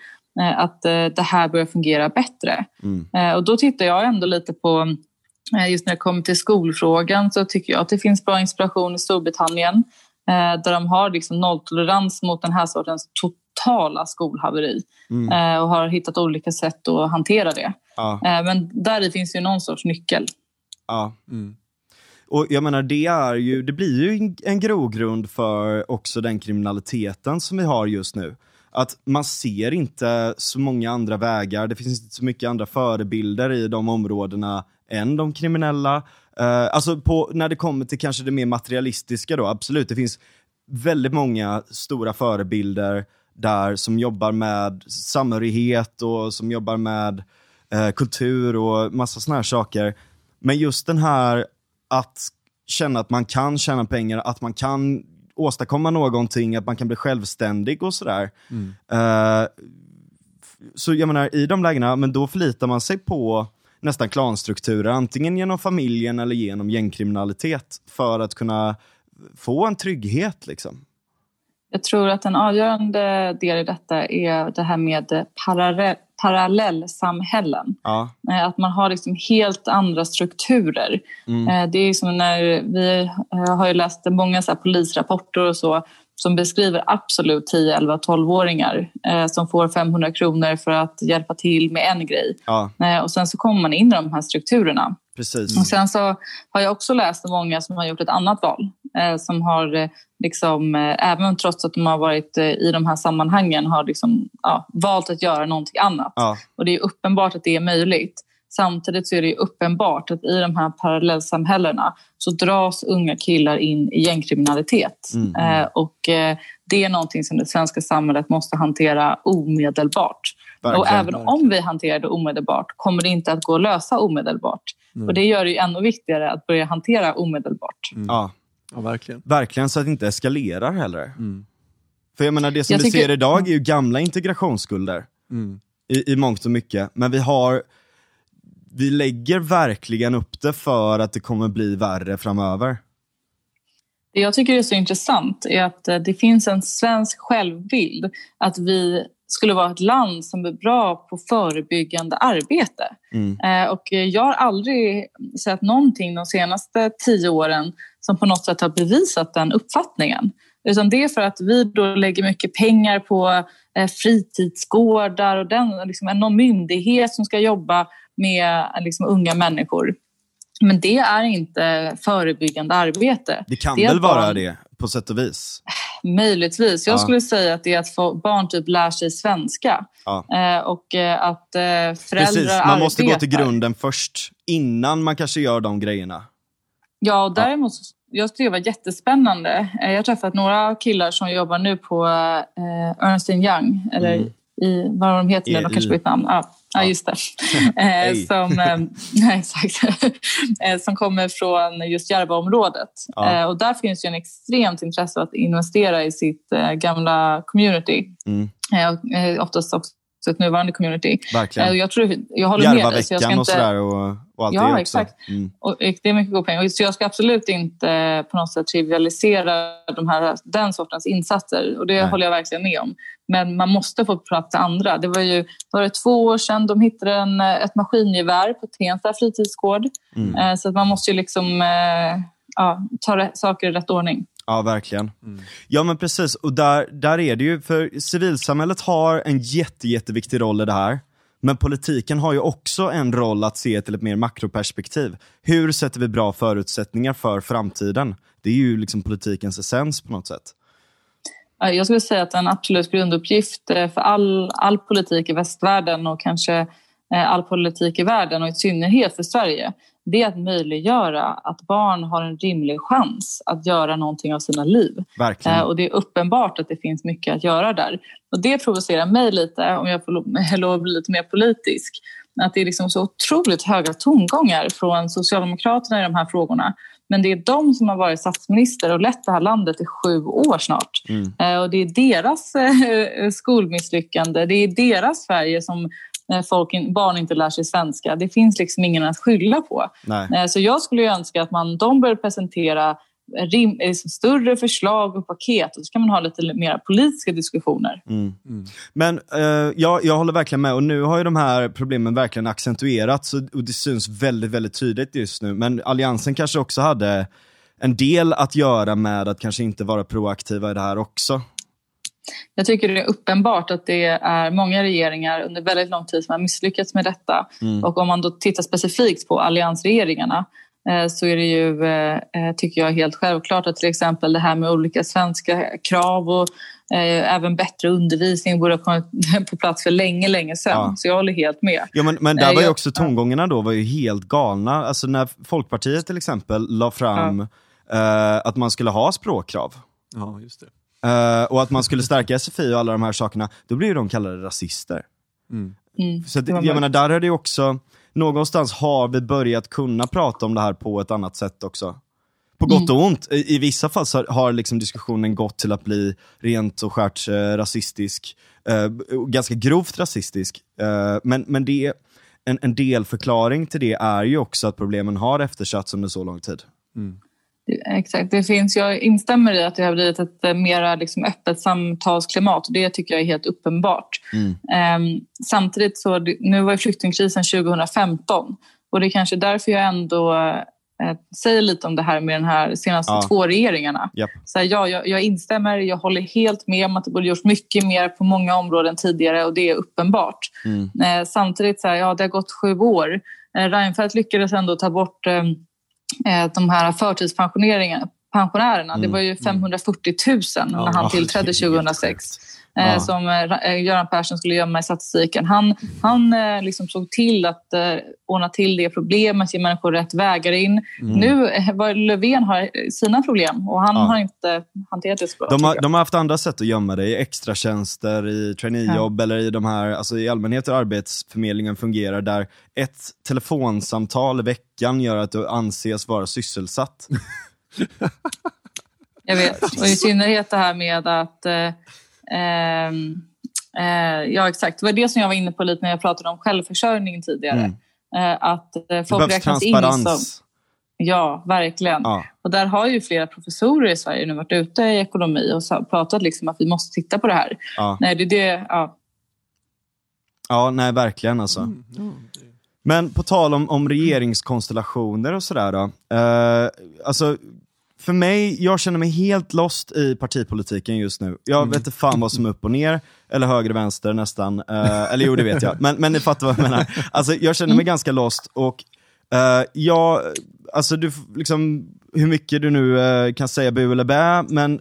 att det här börjar fungera bättre. Mm. Och då tittar jag ändå lite på Eh, just när det kommer till skolfrågan så tycker jag att det finns bra inspiration i Storbritannien eh, där de har liksom nolltolerans mot den här sortens totala skolhaveri mm. Eh, och har hittat olika sätt att hantera det. Ja. Men där finns ju någon sorts nyckel. Ja. Mm. Och jag menar, det, är ju, det blir ju en grogrund för också den kriminaliteten som vi har just nu. Att man ser inte så många andra vägar, det finns inte så mycket andra förebilder i de områdena än de kriminella. Uh, alltså på, när det kommer till kanske det mer materialistiska då, absolut, det finns väldigt många stora förebilder där som jobbar med samhörighet och som jobbar med uh, kultur och massa såna här saker. Men just den här att känna att man kan tjäna pengar, att man kan åstadkomma någonting, att man kan bli självständig och sådär. Mm. Uh, så jag menar, i de lägena, men då förlitar man sig på nästan klanstrukturer, antingen genom familjen eller genom gängkriminalitet för att kunna få en trygghet. Liksom. Jag tror att en avgörande del i detta är det här med parallell, parallellsamhällen. Ja. Eh, att man har liksom helt andra strukturer. Mm. Eh, det är som när vi eh, har ju läst många så polisrapporter och så som beskriver absolut 10, 11, 12-åringar eh, som får 500 kronor för att hjälpa till med en grej. Ja. Eh, och sen så kommer man in i de här strukturerna. Precis. Och sen så har jag också läst många som har gjort ett annat val. Eh, som har, eh, liksom, eh, även trots att de har varit eh, i de här sammanhangen, har liksom, ja, valt att göra någonting annat. Ja. Och det är uppenbart att det är möjligt. Samtidigt så är det uppenbart att i de här parallellsamhällena så dras unga killar in i gängkriminalitet. Mm. Eh, och eh, det är någonting som det svenska samhället måste hantera omedelbart. Verkligen, och även verkligen. om vi hanterar det omedelbart kommer det inte att gå att lösa omedelbart. Mm. Och det gör det ännu viktigare att börja hantera omedelbart. Mm. Ja. ja, verkligen. Verkligen, så att det inte eskalerar heller. Mm. För jag menar, det som jag vi tycker... ser idag är ju gamla integrationsskulder. Mm. I, I mångt och mycket. Men vi har vi lägger verkligen upp det för att det kommer bli värre framöver. Det jag tycker är så intressant är att eh, det finns en svensk självbild att vi skulle vara ett land som är bra på förebyggande arbete. Mm. Eh, och jag har aldrig sett någonting de senaste tio åren som på något sätt har bevisat den uppfattningen. Utan det är för att vi då lägger mycket pengar på eh, fritidsgårdar och den, liksom, någon myndighet som ska jobba med liksom, unga människor. Men det är inte förebyggande arbete. Det kan det väl vara barn... det på sätt och vis? Möjligtvis. Jag ja. skulle säga att det är att barn typ lär sig svenska. Ja. Eh, och eh, att eh, föräldrar Precis, man arbetar. måste gå till grunden först innan man kanske gör de grejerna. Ja, däremot jag tycker det var jättespännande. Jag har träffat några killar som jobbar nu på Ernst Young, eller mm. i vad de heter, de kanske bytt namn. Ja. Ja, just det. Eh, som, eh, exakt. Eh, som kommer från just Järvaområdet. Ja. Och där finns ju en extremt intresse att investera i sitt gamla community. Mm. Oftast också ett nuvarande community. Verkligen. Jag, tror, jag håller med dig. Så inte... och sådär. Och, och allt ja, det exakt. Mm. Och det är mycket god pengar. Så jag ska absolut inte på något sätt trivialisera de här, den sortens insatser. Och det Nej. håller jag verkligen med om. Men man måste få plats andra. Det var ju var det två år sedan de hittade en, ett maskingevär på Tensta fritidsgård. Mm. Eh, så att man måste ju liksom eh, ja, ta saker i rätt ordning. Ja, verkligen. Mm. Ja, men precis. Och där, där är det ju, för civilsamhället har en jätte, jätteviktig roll i det här. Men politiken har ju också en roll att se till ett mer makroperspektiv. Hur sätter vi bra förutsättningar för framtiden? Det är ju liksom politikens essens på något sätt. Jag skulle säga att en absolut grunduppgift eh, för all, all politik i västvärlden och kanske eh, all politik i världen och i synnerhet för Sverige det är att möjliggöra att barn har en rimlig chans att göra någonting av sina liv. Eh, och det är uppenbart att det finns mycket att göra där. Och det provocerar mig lite, om jag får lov att bli lite mer politisk, att det är liksom så otroligt höga tongångar från Socialdemokraterna i de här frågorna. Men det är de som har varit statsminister och lett det här landet i sju år snart. Mm. Eh, och det är deras eh, skolmisslyckande, det är deras Sverige som folk, barn inte lär sig svenska. Det finns liksom ingen att skylla på. Nej. Eh, så jag skulle önska att man, de börjar presentera rim, eh, större förslag och paket och så kan man ha lite mer politiska diskussioner. Mm. Mm. Men uh, jag, jag håller verkligen med och nu har ju de här problemen verkligen accentuerats och, och det syns väldigt, väldigt tydligt just nu. Men Alliansen kanske också hade en del att göra med att kanske inte vara proaktiva i det här också. Jag tycker det är uppenbart att det är många regeringar under väldigt lång tid som har misslyckats med detta. Mm. Och om man då tittar specifikt på alliansregeringarna eh, så är det ju, eh, tycker jag, helt självklart att till exempel det här med olika svenska krav och eh, även bättre undervisning borde ha kommit på plats för länge, länge sedan. Ja. Så jag håller helt med. Ja, men, men där var ju också tongångarna då var ju helt galna. Alltså när Folkpartiet till exempel la fram ja. att man skulle ha språkkrav. Ja, just det. Uh, och att man skulle stärka SFI och alla de här sakerna, då blir ju de kallade rasister. Mm. Mm. Så det, jag menar, där är det också, någonstans har vi börjat kunna prata om det här på ett annat sätt också. På gott och mm. ont. I, i vissa fall så har liksom diskussionen gått till att bli rent och skärt eh, rasistisk. Eh, ganska grovt rasistisk. Eh, men, men det, en, en delförklaring till det är ju också att problemen har eftersatts under så lång tid. Mm. Exakt, det finns, jag instämmer i att det har blivit ett eh, mer liksom öppet samtalsklimat och det tycker jag är helt uppenbart. Mm. Um, samtidigt så, nu var ju flyktingkrisen 2015 och det är kanske därför jag ändå eh, säger lite om det här med de här senaste ja. två regeringarna. Yep. Så här, ja, jag, jag, instämmer, jag håller helt med om att det borde gjorts mycket mer på många områden tidigare och det är uppenbart. Mm. Eh, samtidigt, så här, ja, det har gått sju år. Eh, Reinfeldt lyckades ändå ta bort eh, eh de här förtidspensioneringarna pensionärerna. Mm. Det var ju 540 000 när han tillträdde 2006. Eh, ja. som eh, Göran Persson skulle gömma i statistiken. Han, han eh, liksom såg till att ordna till det problemet, ge människor rätt vägar in. Mm. Nu var Löfven har sina problem och han ja. har inte hanterat det så bra. De har, de har haft andra sätt att gömma det, i extratjänster, i traineejobb ja. eller i de här, alltså i allmänhet hur Arbetsförmedlingen fungerar där ett telefonsamtal i veckan gör att du anses vara sysselsatt. Jag vet, och i synnerhet det här med att eh, eh, ja, exakt. Det var det som jag var inne på lite när jag pratade om självförsörjning tidigare. Mm. Eh, att eh, folk räknas in som... Ja, verkligen. Ja. Och där har ju flera professorer i Sverige nu varit ute i ekonomi och pratat liksom att vi måste titta på det här. Ja. Nej, det, det, ja. ja, nej verkligen alltså. Mm. Men på tal om, om regeringskonstellationer och sådär då. Eh, alltså, för mig, jag känner mig helt lost i partipolitiken just nu. Jag mm. vet inte fan vad som är upp och ner, eller höger och vänster nästan. Uh, eller jo, det vet jag. Men, men ni fattar vad jag menar. Alltså, jag känner mig mm. ganska lost och uh, jag, alltså du, liksom, hur mycket du nu uh, kan säga bu eller bä, men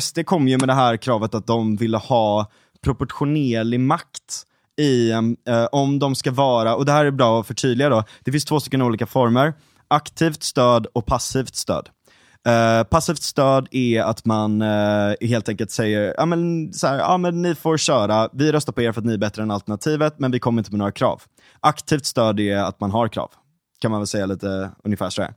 SD kom ju med det här kravet att de ville ha proportionerlig makt i, um, om de ska vara, och det här är bra att förtydliga då, det finns två stycken olika former, aktivt stöd och passivt stöd. Uh, passivt stöd är att man uh, helt enkelt säger, ja men, så här, ja men ni får köra, vi röstar på er för att ni är bättre än alternativet, men vi kommer inte med några krav. Aktivt stöd är att man har krav, kan man väl säga lite ungefär sådär.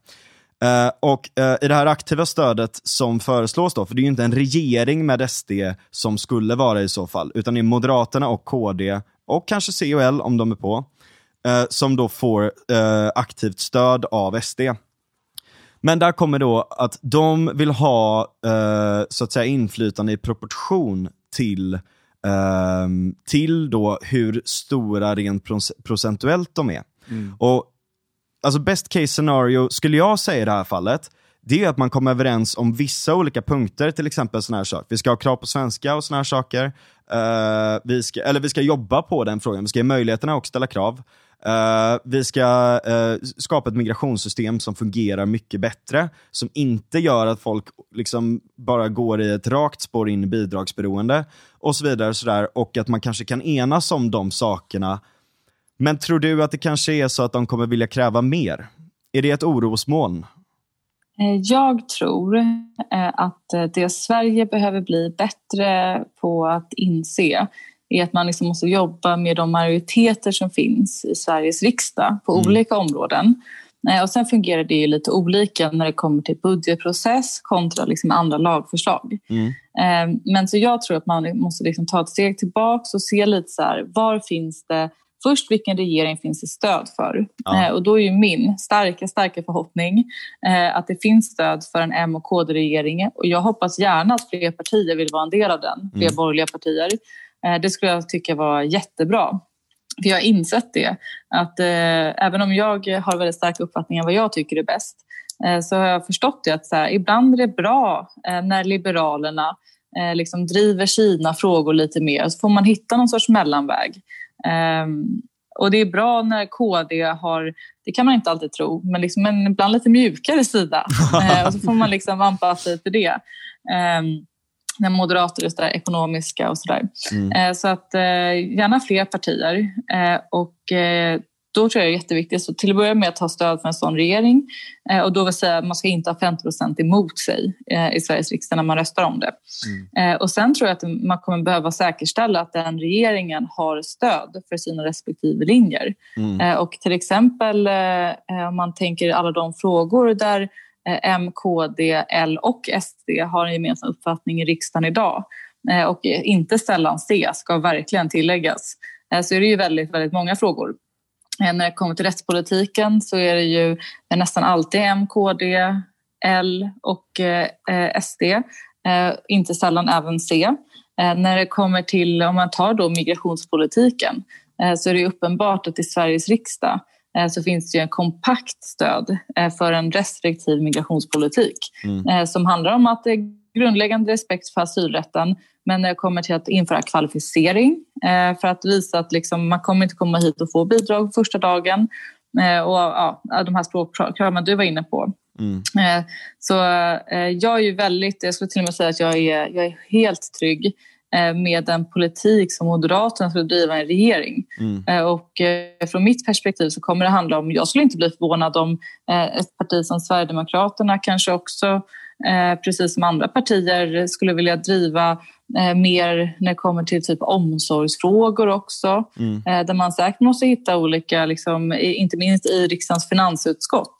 Uh, eh, och i det här aktiva stödet som föreslås då, för det är ju inte en regering med SD som skulle vara i så fall, utan det är Moderaterna och KD, och kanske C och L om de är på, som då får aktivt stöd av SD. Men där kommer då att de vill ha eh, så att säga inflytande i proportion till, eh, till då hur stora rent procentuellt de är. Mm. Och alltså Best case scenario, skulle jag säga i det här fallet, det är att man kommer överens om vissa olika punkter, till exempel sådana här saker. Vi ska ha krav på svenska och sådana här saker. Uh, vi ska, eller vi ska jobba på den frågan, vi ska ge möjligheterna och ställa krav. Uh, vi ska uh, skapa ett migrationssystem som fungerar mycket bättre, som inte gör att folk liksom bara går i ett rakt spår in i bidragsberoende och så vidare. Och, så där, och att man kanske kan enas om de sakerna. Men tror du att det kanske är så att de kommer vilja kräva mer? Är det ett orosmoln? Eh, jag tror att det Sverige behöver bli bättre på att inse är att man liksom måste jobba med de majoriteter som finns i Sveriges riksdag på mm. olika områden. Eh, och sen fungerar det ju lite olika när det kommer till budgetprocess kontra liksom andra lagförslag. Mm. Eh, men så jag tror att man måste liksom ta ett steg tillbaka och se lite så här, var finns det Först vilken regering finns det stöd för? Ja. Eh, och då är ju min starka, starka förhoppning att det finns stöd för en M och KD-regering. Och jag hoppas gärna att fler partier vill vara en del av den, fler mm. borgerliga partier. Eh, det skulle jag tycka var jättebra. För jag har insett det, att eh, även om jag har väldigt starka uppfattningar vad jag tycker är bäst, eh, så har jag förstått det att så här, ibland är det bra eh, när Liberalerna liksom driver sina frågor lite mer, så får man hitta någon sorts mellanväg. Ehm, och det är bra när KD har, det kan man inte alltid tro, men liksom en ibland lite mjukare sida. Och så får man liksom anpassa sig till det. När moderater är så där ekonomiska och sådär. Mm. Eh, så att eh, gärna fler partier. Eh, och då tror jag det är jätteviktigt, så till att börja med att ha stöd för en sån regering. och då vill säga att man ska inte ha 50 procent emot sig i Sveriges riksdag när man röstar om det. Mm. och sen tror jag att man kommer behöva säkerställa att den regeringen har stöd för sina respektive linjer. Mm. och till exempel om man tänker alla de frågor där Eh, M, KD, L och SD har en gemensam uppfattning i riksdagen idag eh, och inte sällan C, ska verkligen tilläggas, eh, så är det ju väldigt, väldigt många frågor. När det kommer till rättspolitiken så är det ju nästan alltid M, KD, L och SD, inte sällan även C. När det kommer till, om man tar då migrationspolitiken, så är det uppenbart att i Sveriges riksdag så finns det ju en kompakt stöd för en restriktiv migrationspolitik mm. som handlar om att det är grundläggande respekt för asylrätten men när det kommer till att införa kvalificering för att visa att liksom, man kommer inte komma hit och få bidrag första dagen och ja, de här språkkraven du var inne på. Mm. Så jag är ju väldigt, jag skulle till och med säga att jag är, jag är helt trygg Eh, med den politik som Moderaterna skulle driva en regering. Mm. Eh, och eh, från mitt perspektiv så kommer det handla om, jag skulle inte bli förvånad om ett parti som Sverigedemokraterna kanske också precis som andra partier skulle vilja driva mer när det kommer till typ omsorgsfrågor också. Mm. Där man säkert måste hitta olika, liksom, inte minst i riksdagens finansutskott,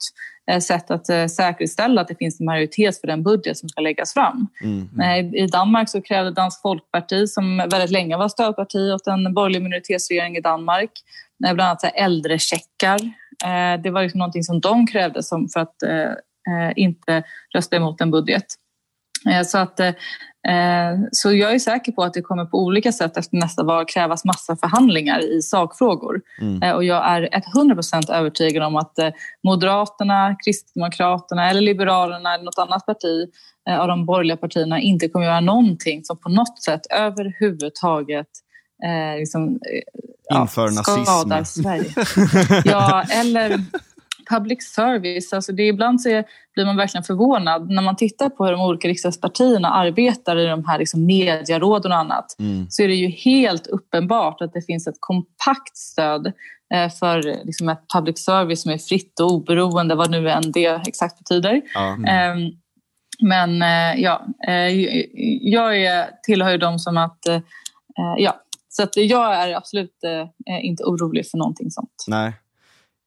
Eh, sätt att eh, säkerställa att det finns en majoritet för den budget som ska läggas fram. Mm. I Danmark så krävde Dansk Folkparti, som väldigt länge var stödparti åt en borgerlig minoritetsregering i Danmark, eh, bland annat äldrecheckar. Det var liksom någonting som de krävde för att inte rösta emot en budget. Så att Eh, så jag är säker på att det kommer på olika sätt efter nästa val krävas massa förhandlingar i sakfrågor. Mm. Eh, och jag är 100% övertygad om att eh, Moderaterna, Kristdemokraterna eller Liberalerna eller något annat parti av de borgerliga partierna inte kommer göra någonting som på något sätt överhuvudtaget eh, liksom, Inför ja, skadar Sverige. ja, eller public service, alltså det, ibland så är, blir man verkligen förvånad när man tittar på hur de olika riksdagspartierna arbetar i de här liksom medieråden och annat. Mm. Så är det ju helt uppenbart att det finns ett kompakt stöd eh, för liksom ett public service som är fritt och oberoende, vad nu än det exakt betyder. Mm. Eh, men eh, ja, eh, jag är, tillhör ju de som att, ja, så att jag är absolut inte orolig för någonting sånt. Nej.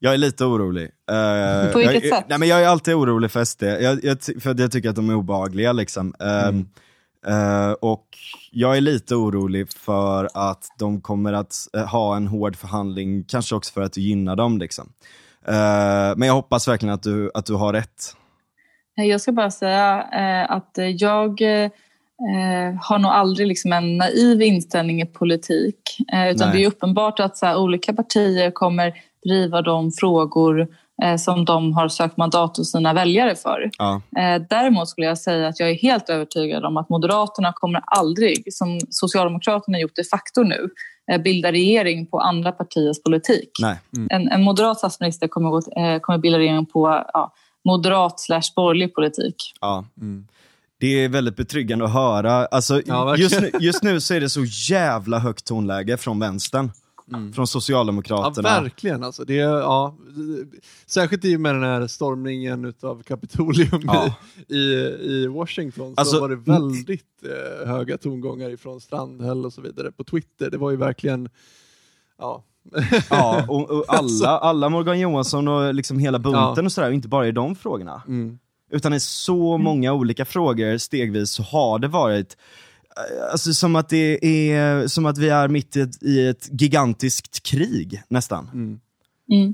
Jag är lite orolig. Uh, På vilket jag, sätt? Nej, men jag är alltid orolig för SD, jag, jag, för jag tycker att de är obehagliga. Liksom. Mm. Uh, och jag är lite orolig för att de kommer att uh, ha en hård förhandling, kanske också för att gynna dem. Liksom. Uh, men jag hoppas verkligen att du, att du har rätt. Jag ska bara säga att jag har nog aldrig liksom en naiv inställning i politik. utan Nej. det är uppenbart att så här, olika partier kommer driva de frågor eh, som de har sökt mandat hos sina väljare för. Ja. Eh, däremot skulle jag säga att jag är helt övertygad om att Moderaterna kommer aldrig, som Socialdemokraterna gjort de facto nu, eh, bilda regering på andra partiers politik. Mm. En, en, moderat statsminister kommer, gå, kommer bilda regering på ja, moderat slash borgerlig politik. Ja. Mm. Det är väldigt betryggande att höra. Alltså, ja, just, nu, just nu så är det så jävla högt tonläge från vänstern. Mm. Från Socialdemokraterna. Ja, verkligen. Alltså. Det, ja, särskilt i och med den här stormningen av Kapitolium ja. i, i Washington så alltså, var det väldigt eh, höga tongångar ifrån Strandhäll och så vidare på Twitter. Det var ju verkligen, ja, ja, och, och alla, alla Morgan Johansson och liksom hela bunten ja. och sådär, inte bara i de frågorna. Mm. Utan i så många olika frågor stegvis så har det varit Alltså som att det är, som att vi är mitt i ett, i ett gigantiskt krig nästan. Mm. Mm.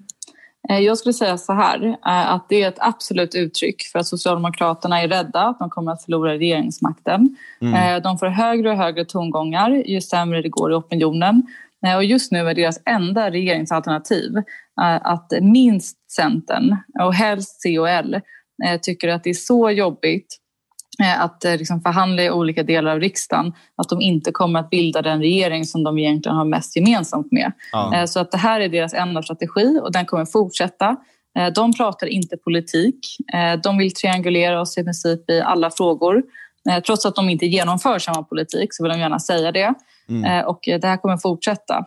Eh, jag skulle säga så här, eh, att det är ett absolut uttryck för att Socialdemokraterna är rädda att de kommer att förlora regeringsmakten. Mm. Eh, de får högre och högre tongångar ju sämre det går i opinionen. Och just nu är deras enda regeringsalternativ att minst Centern och helst C och L tycker att det är så jobbigt att eh, liksom förhandla i olika delar av riksdagen, att de inte kommer att bilda den regering som de egentligen har mest gemensamt med. Ja. Eh, så att det här är deras enda strategi och den kommer fortsätta. De pratar inte politik. De vill triangulera oss i princip i alla frågor. Trots att de inte genomför samma politik så vill de gärna säga det. Mm. Och det här kommer fortsätta.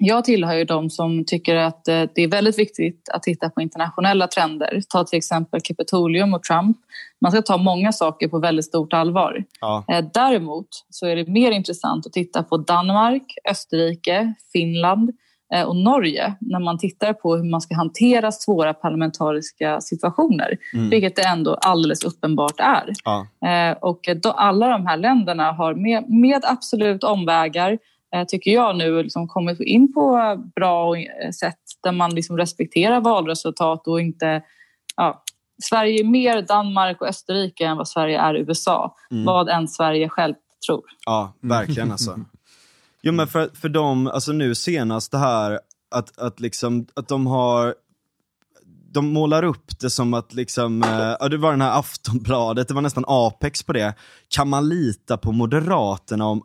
Jag tillhör ju de som tycker att eh, det är väldigt viktigt att titta på internationella trender. Ta till exempel Capitolium och Trump. Man ska ta många saker på väldigt stort allvar. Ja. Eh, däremot så är det mer intressant att titta på Danmark, Österrike, Finland eh, och Norge när man tittar på hur man ska hantera svåra parlamentariska situationer, mm. vilket det ändå alldeles uppenbart är. Ja. Och alla de här länderna har med, med absolut omvägar tycker jag nu, liksom kommit in på bra eh, sätt där man liksom respekterar valresultat och inte... Ja, Sverige är mer Danmark och Österrike än vad Sverige är USA. Mm. Vad än Sverige själv tror. Ja, verkligen alltså. Jo men för, för dem, alltså nu senast det här att, att, liksom, att de har de målar upp det som att liksom, ja, det var den här Aftonbladet, det var nästan apex på det. Kan man lita på Moderaterna om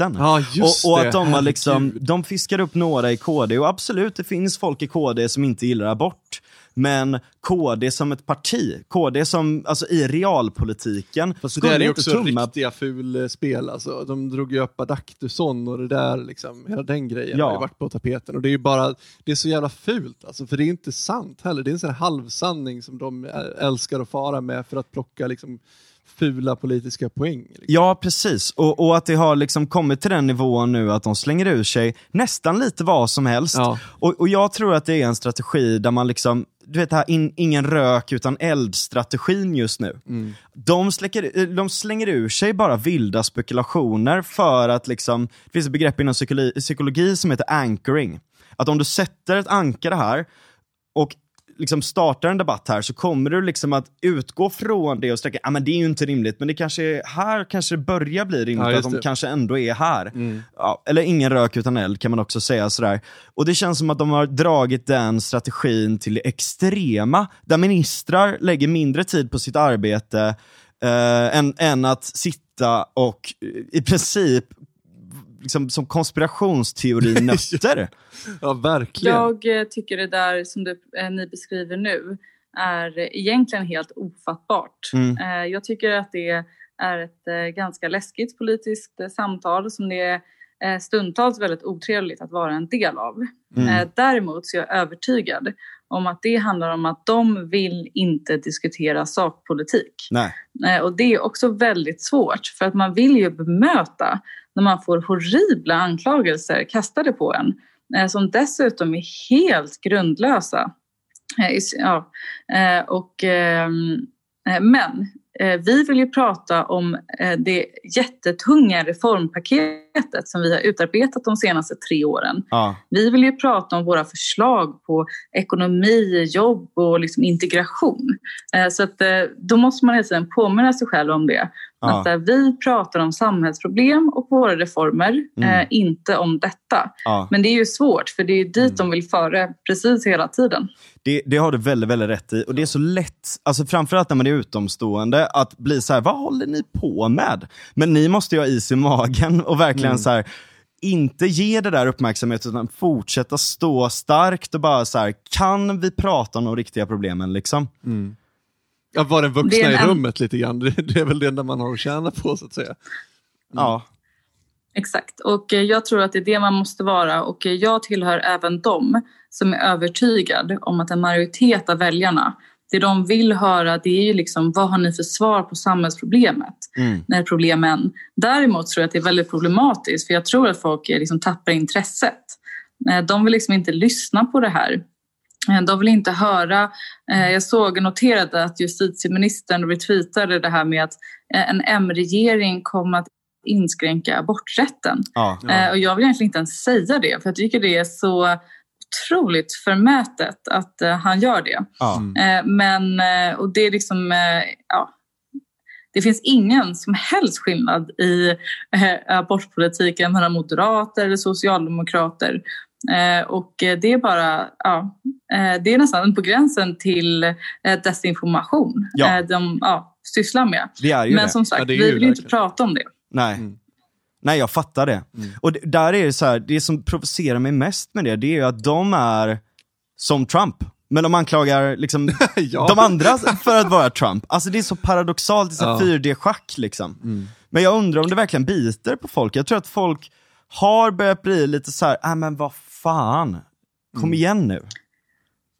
aborträtten? Ja, just och, och att de, har liksom, de fiskar upp några i KD, och absolut, det finns folk i KD som inte gillar abort. Men KD som ett parti, KD som, alltså i realpolitiken. Fast det där är också tumma... riktiga fulspel alltså. De drog ju upp Adaktusson och det där liksom, hela den grejen ja. har ju varit på tapeten. Och det är ju bara, det är så jävla fult alltså, för det är inte sant heller. Det är en sån halvsanning som de älskar att fara med för att plocka liksom fula politiska poäng. Liksom. Ja, precis. Och, och, att det har liksom kommit till den nivån nu att de slänger ur sig nästan lite vad som helst. Ja. Och, och jag tror att det är en strategi där man liksom du vet, här, in, ingen rök utan eld-strategin just nu. Mm. De, släcker, de slänger ur sig bara vilda spekulationer för att liksom, det finns ett begrepp inom psykologi, psykologi som heter anchoring. Att om du sätter ett ankare här och liksom startar en debatt här så kommer du liksom att utgå från det och sträcka, ja ah, men det är ju inte rimligt, men det kanske här kanske det börjar bli rimligt ja, att de kanske ändå är här. Mm. Ja, eller ingen rök utan eld kan man också säga sådär. Och det känns som att de har dragit den strategin till det extrema, där ministrar lägger mindre tid på sitt arbete eh, än, än att sitta och i princip liksom, som konspirationsteorinötter. ja, verkligen. Jag eh, tycker det där som du, eh, ni beskriver nu är egentligen helt ofattbart. Mm. Eh, jag tycker att det är ett ganska läskigt politiskt samtal som det är stundtals väldigt otrevligt att vara en del av. Mm. Däremot så är jag övertygad om att det handlar om att de vill inte diskutera sakpolitik. Nej. Och det är också väldigt svårt för att man vill ju bemöta när man får horribla anklagelser kastade på en eh, som dessutom är helt grundlösa. Eh, ja, eh, och, men vi vill ju prata om det jättetunga reformpaketet som vi har utarbetat de senaste tre åren. Ja. Vi vill ju prata om våra förslag på ekonomi, jobb och liksom integration. Så att, då måste man hela tiden påminna sig själv om det. Ja. Att där vi pratar om samhällsproblem och våra reformer, mm. eh, inte om detta. Ja. Men det är ju svårt, för det är dit mm. de vill föra precis hela tiden. Det, det, har du väldigt, väldigt rätt i. Och det är så lätt, alltså framförallt när man är utomstående, att bli så här, vad håller ni på med? Men ni måste ju ha is i magen och verkligen mm. så här, inte ge det där uppmärksamhet utan fortsätta stå starkt och bara så här, kan vi prata om de riktiga problemen liksom? Mm. Ja, vara den vuxna i rummet lite grann. Det är väl det enda man har att tjäna på så att säga. Mm. Ja. Exakt, och eh, jag tror att det är det man måste vara och eh, jag tillhör även dem som är övertygad om att en majoritet av väljarna det de vill höra det är ju liksom vad har ni för svar på samhällsproblemet? Mm. När problemen. Däremot tror jag att det är väldigt problematiskt för jag tror att folk liksom tappar intresset. Eh, de vill liksom inte lyssna på det här. Eh, de vill inte höra. Eh, jag såg och noterade att justitieministern retweetade det här med att eh, en M-regering kommer att inskränka aborträtten. Ja, ja. Och jag vill egentligen inte ens säga det för jag tycker det är så otroligt förmätet att han gör det. Ja. Men, och det är liksom, ja, det finns ingen som helst skillnad i abortpolitiken mellan moderater eller socialdemokrater. Eh, och det är bara, ja, eh, det är nästan på gränsen till eh, desinformation ja. de ja, sysslar med. Men det. som sagt, ja, vi vill ju inte prata om det. Nej. Mm. Nej, jag fattar det. Mm. Och det, där är det så här, det som provocerar mig mest med det, det är ju att de är som Trump. Men de anklagar liksom ja. de andra för att vara Trump. Alltså det är så paradoxalt, det är så ja. 4D-schack liksom. Mm. Men jag undrar om det verkligen biter på folk. Jag tror att folk har börjat bli lite så här, äh, men vad fan, kom mm. igen nu.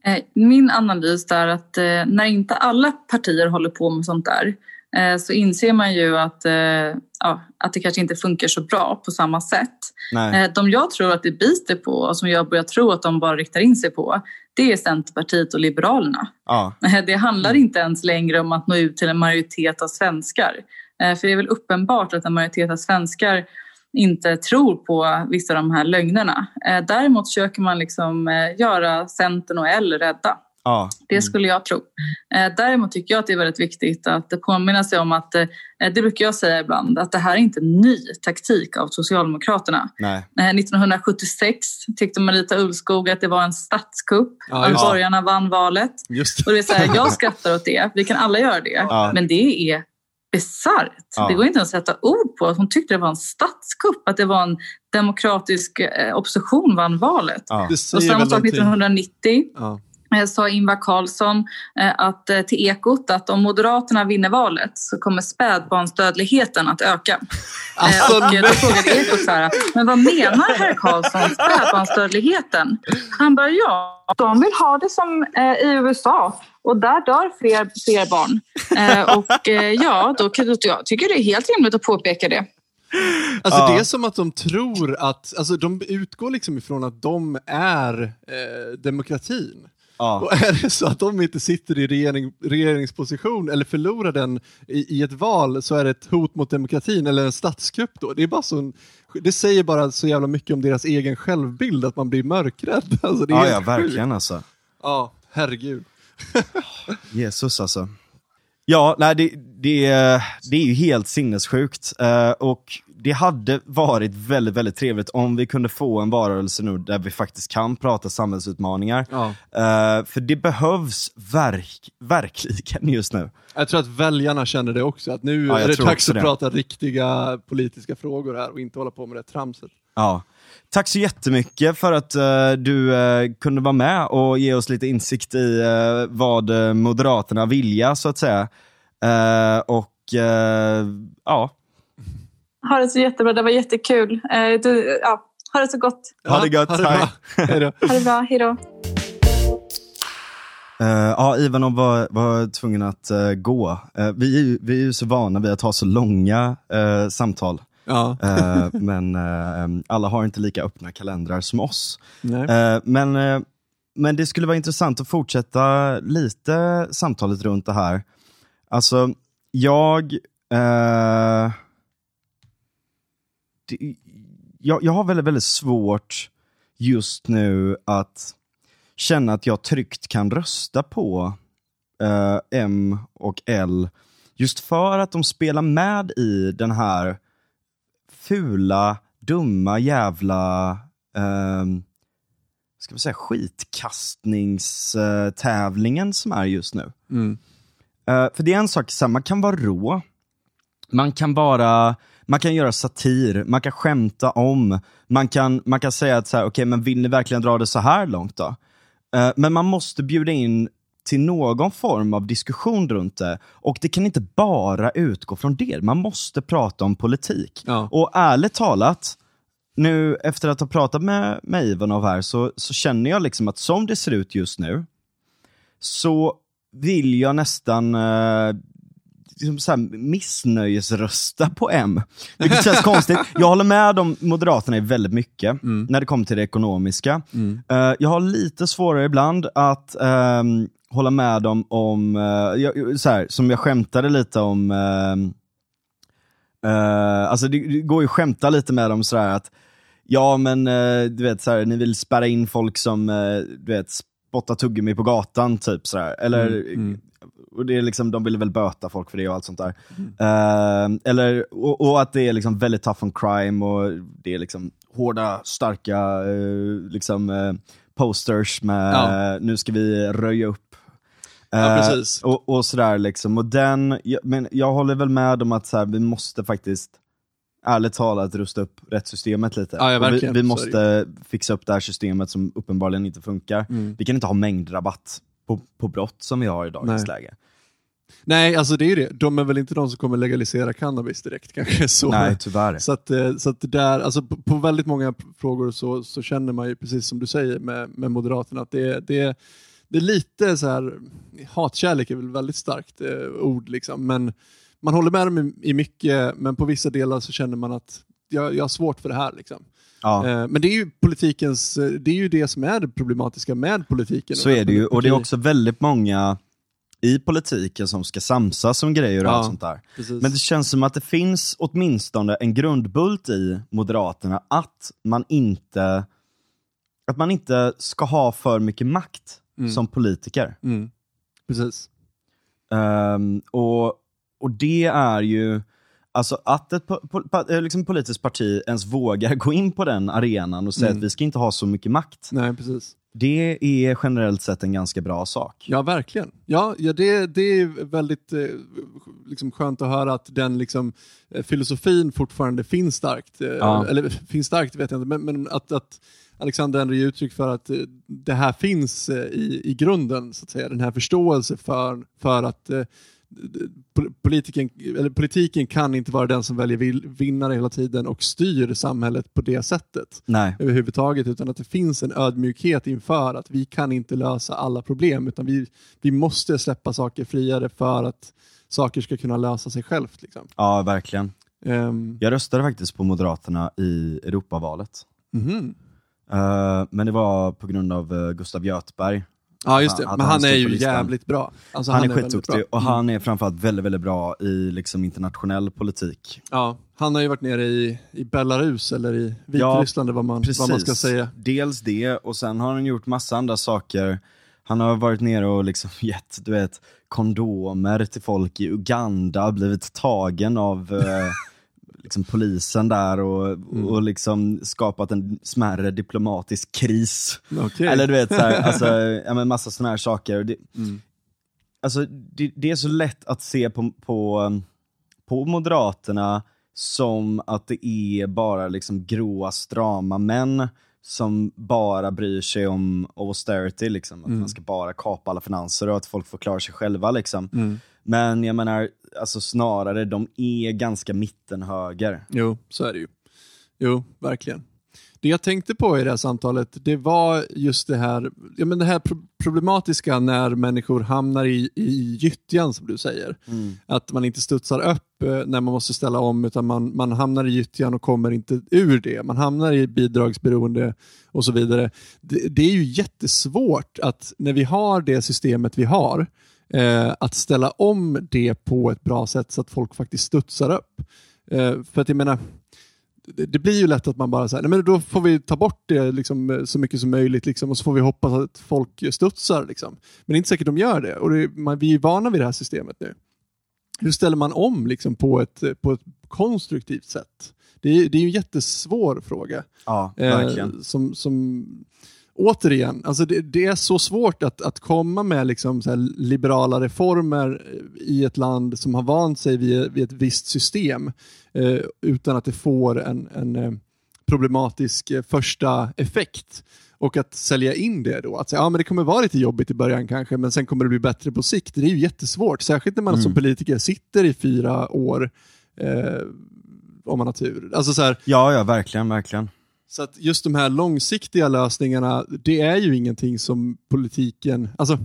Eh, min analys är att eh, när inte alla partier håller på med sånt där eh, så inser man ju att, ja, att det kanske inte funkar så bra på samma sätt. Nej. De jag tror att det biter på och som jag börjar tro att de bara riktar in sig på det är Centerpartiet och Liberalerna. Ja. Det handlar inte ens längre om att nå ut till en majoritet av svenskar. För det är väl uppenbart att en majoritet av svenskar inte tror på vissa av de här lögnerna. Eh, däremot försöker man liksom eh, göra Centern och L rädda. Ja. Det skulle jag tro. Eh, däremot tycker jag att det är väldigt viktigt att påminna sig om att, det brukar jag säga ibland, att det här är inte en ny taktik av Socialdemokraterna. Nej. Eh, 1976 tyckte Marita Ulvskog att det var en statskupp. Ja, att borgarna vann valet. Just. Och det är så här, jag skrattar åt det, vi kan alla göra det. Ja. Men det är bisarrt. Ja. Det går inte att sätta ord på att hon tyckte det var en statskupp, att det var en demokratisk eh, opposition vann valet. Ja. Och samma sak 1990. Ja. Eh, sa Ingvar Carlsson eh, att, till Ekot att om Moderaterna vinner valet så kommer spädbarnsdödligheten att öka. Alltså, och då frågade Ekot så här, men vad menar herr Carlsson, spädbarnsdödligheten? Han bara, ja, de vill ha det som i USA och där dör fler, fler barn. och ja, då, jag tycker det är helt rimligt att påpeka det. Alltså ja. det är som att de tror att, alltså de utgår liksom ifrån att de är eh, demokratin. Ja. Och är det så att de inte sitter i regering, regeringsposition eller förlorar den i, i, ett val så är det ett hot mot demokratin eller en statskupp då. Det, är bara så, det säger bara så jävla mycket om deras egen självbild att man blir mörkrädd. Alltså det är ja, ja, verkligen alltså. Ja, herregud. Jesus alltså. Ja, nej, det, det, det är ju helt sinnessjukt. Uh, och det hade varit väldigt, väldigt trevligt om vi kunde få en varelse nu där vi faktiskt kan prata samhällsutmaningar. Ja. Uh, för det behövs verk, verkligen just nu. Jag tror att väljarna känner det också, att nu ja, är det dags att prata riktiga politiska frågor här och inte hålla på med det tramset. Ja. Tack så jättemycket för att uh, du uh, kunde vara med och ge oss lite insikt i uh, vad Moderaterna vilja, så att säga. och ja, ha det så jättebra, det var jättekul. Du, ja, ha det så gott. Ha det gott, ha det bra. Hejdå. ha det bra, hejdå. Uh, ja, Ivanov var, var tvungen att uh, gå. Uh, vi, vi är ju så vana vid att ha så långa samtal. Ja. men alla har inte lika öppna kalendrar som oss. men, men det skulle vara intressant att fortsätta lite samtalet runt det här. Alltså, jag jag, jag har väldigt, väldigt svårt just nu att känna att jag tryggt kan rösta på uh, M och L just för att de spelar med i den här fula, dumma jävla uh, ska vi säga, skitkastningstävlingen som är just nu. Mm. Uh, för det är en sak, så här, man kan vara rå, man kan vara man kan göra satir, man kan skämta om, man kan, man kan säga att så här, okay, men vill ni verkligen dra det så här långt då? Uh, men man måste bjuda in till någon form av diskussion runt det. Och det kan inte bara utgå från det, man måste prata om politik. Ja. Och ärligt talat, nu efter att ha pratat med, med Ivanov här, så, så känner jag liksom att som det ser ut just nu, så vill jag nästan uh, liksom så missnöjesrösta på M. Vilket känns konstigt. Jag håller med om Moderaterna i väldigt mycket mm. när det kommer till det ekonomiska. Mm. Uh, jag har lite svårare ibland att um, hålla med dem om, jag, så här, som jag skämtade lite om, uh, alltså det, det, går ju att skämta lite med dem sådär att Ja men du vet, så ni vill spärra in folk som du vet, spottar tuggummi på gatan, typ sådär. Eller mm, mm och det är liksom, de vill väl böta folk för det och allt sånt där. Mm. Uh, eller, och, och, att det är liksom väldigt tough on crime och det är liksom hårda, starka liksom, posters med ja. nu ska vi röja upp. Ja, och, och, sådär liksom. Och den, jag, men jag håller väl med om att så här, vi måste faktiskt ärligt talat rusta upp rättssystemet lite. Ja, vi, vi, måste fixa upp det här systemet som uppenbarligen inte funkar. Mm. Vi kan inte ha mängdrabatt på, på brott som vi har i dagens Nej. läge. Nej, alltså det är det. De är väl inte de som kommer legalisera cannabis direkt kanske. Så, Nej, tyvärr. Så att, eh, så att där, alltså på, på väldigt många frågor så, så känner man ju precis som du säger med, med Moderaterna att det, det, det är lite så här, hatkärlek är väl väldigt starkt eh, ord liksom, men man håller med dem i, i mycket, men på vissa delar så känner man att jag, jag har svårt för det här. Liksom. Ja. Eh, men det är ju politikens, eh, det är ju det som är det problematiska med politiken. Så är det ju, och det är också väldigt många i politiken som ska samsas om grejer och ja, allt sånt där. Precis. Men det känns som att det finns åtminstone en grundbult i Moderaterna att man inte, att man inte ska ha för mycket makt mm. som politiker. Mm. Precis. Um, och, och det är ju, alltså att ett po po eh, liksom politiskt parti ens vågar gå in på den arenan och säga mm. att vi ska inte ha så mycket makt. Nej, precis. Det är generellt sett en ganska bra sak. Ja, verkligen. Ja, ja det, det är väldigt eh, liksom skönt att höra att den liksom, eh, filosofin fortfarande finns starkt. Eh, ja. Eller finns starkt vet jag inte, men, men att, att Alexander ger uttryck för att eh, det här finns eh, i, i grunden, så att säga. den här förståelse för, för att eh, politiken, eller politiken kan inte vara den som väljer vinnare hela tiden och styr samhället på det sättet Nej. överhuvudtaget, utan att det finns en ödmjukhet inför att vi kan inte lösa alla problem, utan vi, vi måste släppa saker friare för att saker ska kunna lösa sig självt. Liksom. Ja, verkligen. Um, jag röstade faktiskt på Moderaterna i Europavalet. Mm -hmm. Uh, men det var på grund av uh, Gustav Göthberg, Ja just det, men han är ju jävligt bra. Alltså, han, han, är, är skitduktig och mm. han är framförallt väldigt, väldigt bra i liksom, internationell politik. Ja, han har ju varit nere i, i Belarus eller i Vitryssland ja, vad, man, vad man ska säga. Dels det och sen har han gjort massa andra saker. Han har varit nere och liksom gett, du vet, kondomer till folk i Uganda, blivit tagen av eh, liksom polisen där och, mm. och liksom skapat en smärre diplomatisk kris. Okay. Eller du vet, så här, alltså, ja, men massa sådana här saker. Det, mm. alltså, det, det, är så lätt att se på, på, på Moderaterna som att det är bara liksom gråa, strama män som bara bryr sig om austerity, liksom. att mm. man ska bara kapa alla finanser och att folk får klara sig själva. Liksom. Mm. Men jag menar, alltså snarare, de är ganska mittenhöger. Jo, så är det ju. Jo, verkligen. Det jag tänkte på i det här samtalet, det var just det här, ja, men det här problematiska när människor hamnar i, i gyttjan, som du säger. Mm. Att man inte studsar upp eh, när man måste ställa om, utan man, man hamnar i gyttjan och kommer inte ur det. Man hamnar i bidragsberoende och så vidare. Det, det är ju jättesvårt att, när vi har det systemet vi har, eh, att ställa om det på ett bra sätt så att folk faktiskt studsar upp. Eh, för att jag menar, det, blir ju lätt att man bara säger, nej men då får vi ta bort det liksom, eh, så mycket som möjligt liksom, och så får vi hoppas att folk studsar. Liksom. Men det är inte säkert de gör det och det, man, vi är vana vid det här systemet nu. Hur ställer man om liksom, på, ett, på ett konstruktivt sätt? Det är, det är en jättesvår fråga. Ja, verkligen. Eh, som, som återigen, alltså det, det, är så svårt att, att komma med liksom liberala reformer i ett land som har vant sig vid, vid ett visst system eh, utan att det får en, en eh, problematisk eh, första effekt. Och att sälja in det då, att säga ja, men det kommer vara lite jobbigt i början kanske, men sen kommer det bli bättre på sikt. Det är ju jättesvårt, särskilt när man mm. som politiker sitter i fyra år eh, om man har tur. Alltså så här, ja, ja, verkligen, verkligen. Så att just de här långsiktiga lösningarna, det är ju ingenting som politiken, alltså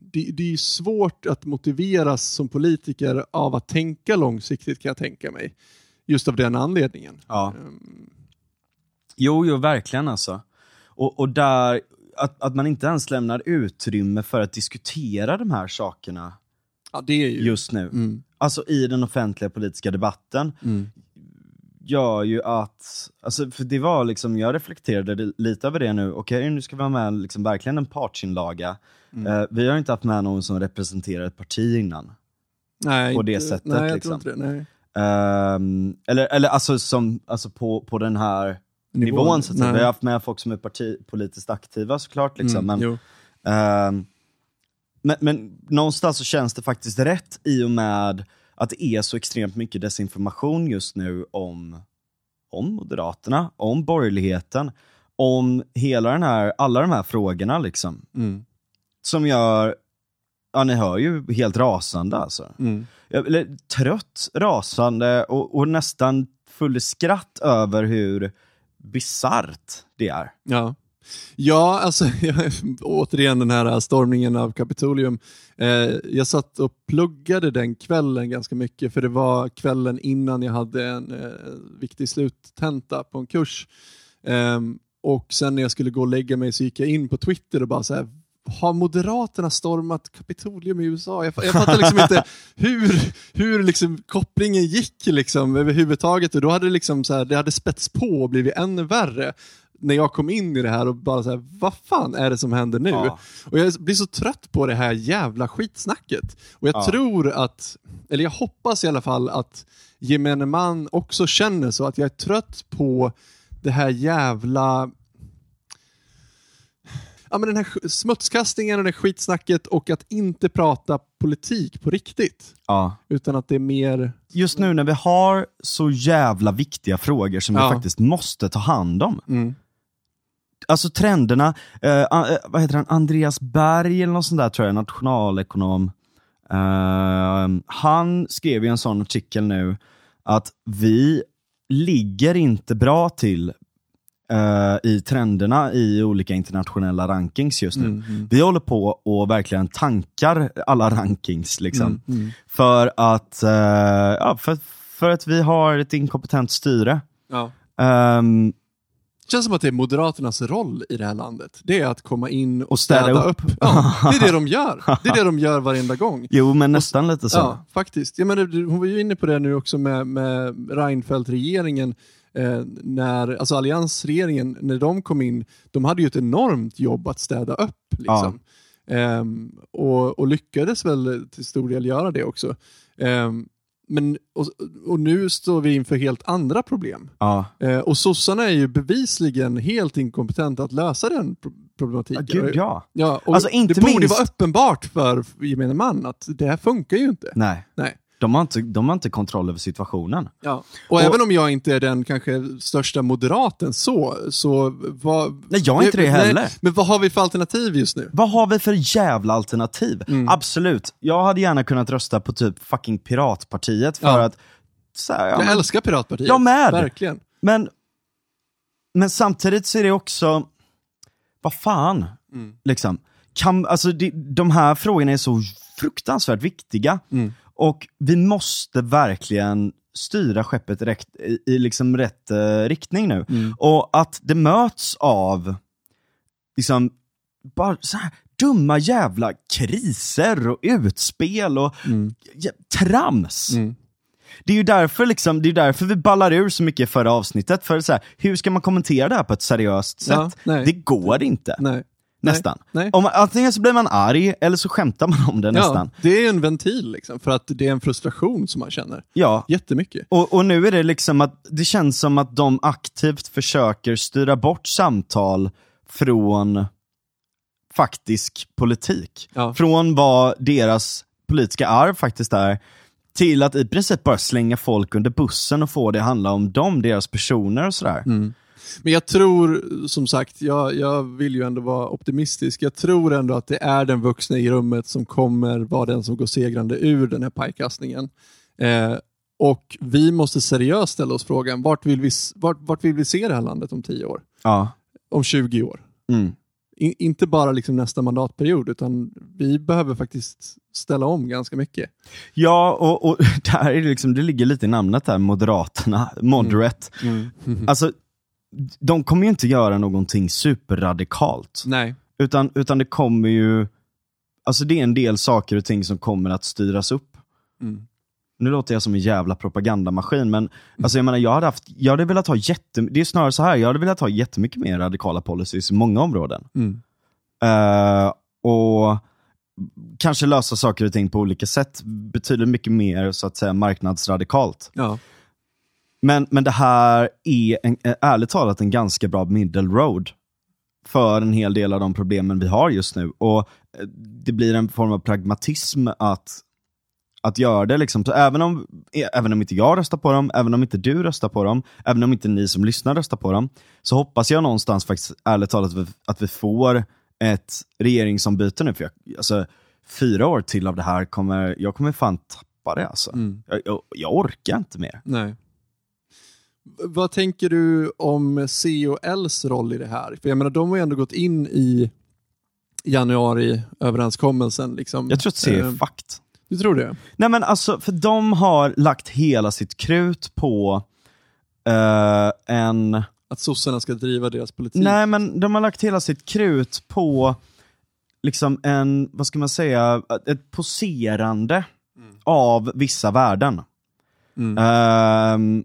det, det är svårt att motiveras som politiker av att tänka långsiktigt kan jag tänka mig. Just av den anledningen. Ja. Um. Jo, jo, verkligen alltså. Och, och där, att, att man inte ens lämnar utrymme för att diskutera de här sakerna ja, ju. just nu. Mm. Alltså i den offentliga politiska debatten. Mm gör ju att, alltså, för det var liksom, jag reflekterade lite över det nu, okej okay, nu ska vi ha med liksom, verkligen en partsinlaga. Mm. Uh, vi har inte haft med någon som representerar ett parti innan. Nej, på det inte, sättet. Nej, jag liksom. tror inte det. Nej. Um, eller, eller alltså, som, alltså på, på den här nivån, nivån så att Vi har haft med folk som är partipolitiskt aktiva såklart. Liksom, mm, men, um, men, men någonstans så känns det faktiskt rätt i och med att det är så extremt mycket desinformation just nu om, om Moderaterna, om borgerligheten, om hela den här, alla de här frågorna liksom. Mm. Som gör, ja ni hör ju, helt rasande alltså. Mm. Eller, trött, rasande och, och nästan full skratt över hur bisarrt det är. Ja. Ja, alltså återigen den här stormningen av Kapitolium. Eh, jag satt och pluggade den kvällen ganska mycket för det var kvällen innan jag hade en eh, viktig sluttenta på en kurs. Eh, och sen när jag skulle gå och lägga mig så gick jag in på Twitter och bara så här, har Moderaterna stormat Kapitolium i USA? Jag, jag fattar liksom inte hur, hur liksom kopplingen gick liksom överhuvudtaget. Och då hade det, liksom så här, det hade spets på och blivit ännu värre. När jag kom in i det här och bara så här, vad fan är det som händer nu? Ja. Och jag blir så trött på det här jävla skitsnacket. Och jag ja. tror att, eller jag hoppas i alla fall att gemene man också känner så, att jag är trött på det här jävla ja, men den här smutskastningen och det skitsnacket och att inte prata politik på riktigt. Ja. Utan att det är mer... Just nu när vi har så jävla viktiga frågor som ja. vi faktiskt måste ta hand om. Mm. Alltså trenderna, eh, vad heter han, Andreas Berg eller något sånt där tror jag, nationalekonom. Eh, han skrev ju en sån artikel nu att vi ligger inte bra till uh, i trenderna i olika internationella rankings just nu. Mm, mm. Vi håller på och verkligen tankar alla rankings. Liksom. Mm, mm. för, att, uh, ja, för, för att vi har ett inkompetent styre. Ja. Um, känns som att det är Moderaternas roll i det här landet. Det är att komma in och, städa, städa, upp. upp. Ja, det är det de gör. Det är det de gör varenda gång. Jo, men nästan och, lite så. Ja, faktiskt. Jag menar, hon var ju inne på det nu också med, med Reinfeldt-regeringen eh, när, alltså alliansregeringen, när de kom in, de hade ju ett enormt jobb att städa upp. Liksom. Ja. Eh, och, och, lyckades väl till stor del göra det också. Eh, men, och, och, nu står vi inför helt andra problem. Ja. Eh, och sossarna är ju bevisligen helt inkompetenta att lösa den problematiken. Ja, gud, ja. ja alltså, inte det borde minst... vara uppenbart för gemene man att det här funkar ju inte. Nej. Nej. De har, inte, de har inte kontroll över situationen. Ja. Och, och även om jag inte är den kanske största moderaten så, så vad... Nej, jag är inte det heller. Nej, men vad har vi för alternativ just nu? Vad har vi för jävla alternativ? Mm. Absolut, jag hade gärna kunnat rösta på typ fucking Piratpartiet för ja. att... Här, ja, jag älskar Piratpartiet. Jag med! Verkligen. Men, men samtidigt så är det också, vad fan, mm. liksom. Kan, alltså, de, de här frågorna är så fruktansvärt viktiga. Mm. Och vi måste verkligen styra skeppet rätt, i, i liksom rätt uh, riktning nu. Mm. Och att det möts av liksom bara så här dumma jävla kriser och utspel och mm. trams. Mm. Det är ju därför, liksom, det är därför vi ballar ur så mycket i förra avsnittet. För så här, hur ska man kommentera det här på ett seriöst sätt? Ja, det går inte. Nej. Nästan. Nej, nej. Om, antingen så blir man arg eller så skämtar man om det nästan. Ja, det är en ventil liksom, för att det är en frustration som man känner. Ja. Jättemycket. Och, och nu är det liksom att det känns som att de aktivt försöker styra bort samtal från faktisk politik. Ja. Från vad deras politiska arv faktiskt är, till att i princip bara slänga folk under bussen och få det handla om dem, deras personer och sådär. Mm. Men jag tror, som sagt, jag, jag vill ju ändå vara optimistisk. Jag tror ändå att det är den vuxna i rummet som kommer vara den som går segrande ur den här pajkastningen. Eh, och vi måste seriöst ställa oss frågan, vart vill vi, vart, vart vill vi se det här landet om 10 år? Ja. Om 20 år? Mm. In, inte bara liksom nästa mandatperiod, utan vi behöver faktiskt ställa om ganska mycket. Ja, och, och där är det, liksom, det ligger lite i namnet där, Moderaterna, moderate. Mm. Mm. Alltså, de kommer ju inte göra någonting superradikalt. Nej. Utan, utan det kommer ju, alltså det är en del saker och ting som kommer att styras upp. Mm. Nu låter jag som en jävla propagandamaskin, men alltså jag menar, jag hade, haft, jag hade velat ha jätte, det är snarare så här, jag hade velat ha jättemycket mer radikala policies i många områden. Mm. Uh, och kanske lösa saker och ting på olika sätt betyder mycket mer så att säga marknadsradikalt. Ja. Men, men det här är en, ärligt talat en ganska bra middle road för en hel del av de problemen vi har just nu. Och eh, Det blir en form av pragmatism att, att göra det. Liksom. Så även, om, eh, även om inte jag röstar på dem, även om inte du röstar på dem, även om inte ni som lyssnar röstar på dem, så hoppas jag någonstans faktiskt ärligt talat att vi, att vi får ett regeringsombyte nu. För jag, alltså, fyra år till av det här kommer, jag kommer fan tappa det alltså. Mm. Jag, jag, jag orkar inte mer. Nej. Vad tänker du om C och Ls roll i det här? För jag menar, de har ju ändå gått in i januariöverenskommelsen. Liksom. Jag tror att C är uh, fakt. Du tror det? Nej men alltså, för de har lagt hela sitt krut på uh, en... Att sossarna ska driva deras politik? Nej men de har lagt hela sitt krut på liksom en, vad ska man säga, ett poserande mm. av vissa värden. Mm. Uh,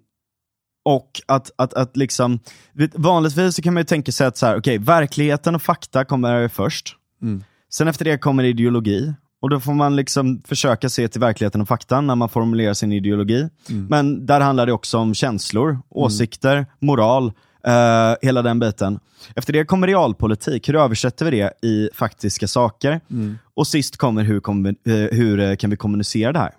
och att, att, att liksom, vanligtvis så kan man ju tänka sig att så här, okay, verkligheten och fakta kommer först. Mm. Sen efter det kommer ideologi. Och då får man liksom försöka se till verkligheten och fakta när man formulerar sin ideologi. Mm. Men där handlar det också om känslor, mm. åsikter, mm. moral, uh, hela den biten. Efter det kommer realpolitik, hur översätter vi det i faktiska saker? Mm. Och sist kommer hur, uh, hur uh, kan vi kommunicera det här?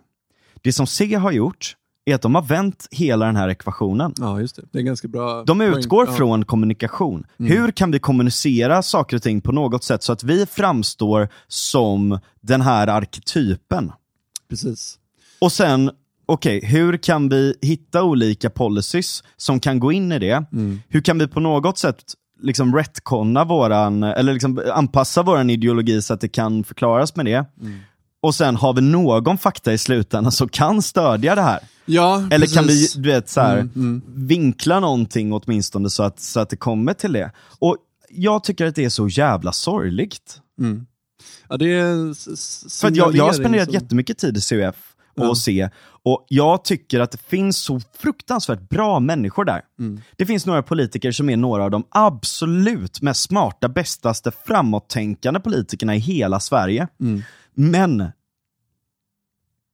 Det som C har gjort, är att de har vänt hela den här ekvationen. Ja, just det. Det är ganska bra De utgår point. från ja. kommunikation. Mm. Hur kan vi kommunicera saker och ting på något sätt så att vi framstår som den här arketypen? Precis. Och sen, okej, okay, hur kan vi hitta olika policies som kan gå in i det? Mm. Hur kan vi på något sätt liksom retconna våran, eller liksom anpassa våran ideologi så att det kan förklaras med det? Mm och sen har vi någon fakta i slutändan som kan stödja det här. Ja, Eller precis. kan vi du vet, så här, mm, mm. vinkla någonting åtminstone så att, så att det kommer till det. Och Jag tycker att det är så jävla sorgligt. Mm. Ja, det är För jag, jag har spenderat som... jättemycket tid i CUF och ja. se. Och jag tycker att det finns så fruktansvärt bra människor där. Mm. Det finns några politiker som är några av de absolut mest smarta, bästaste, framåttänkande politikerna i hela Sverige. Mm. Men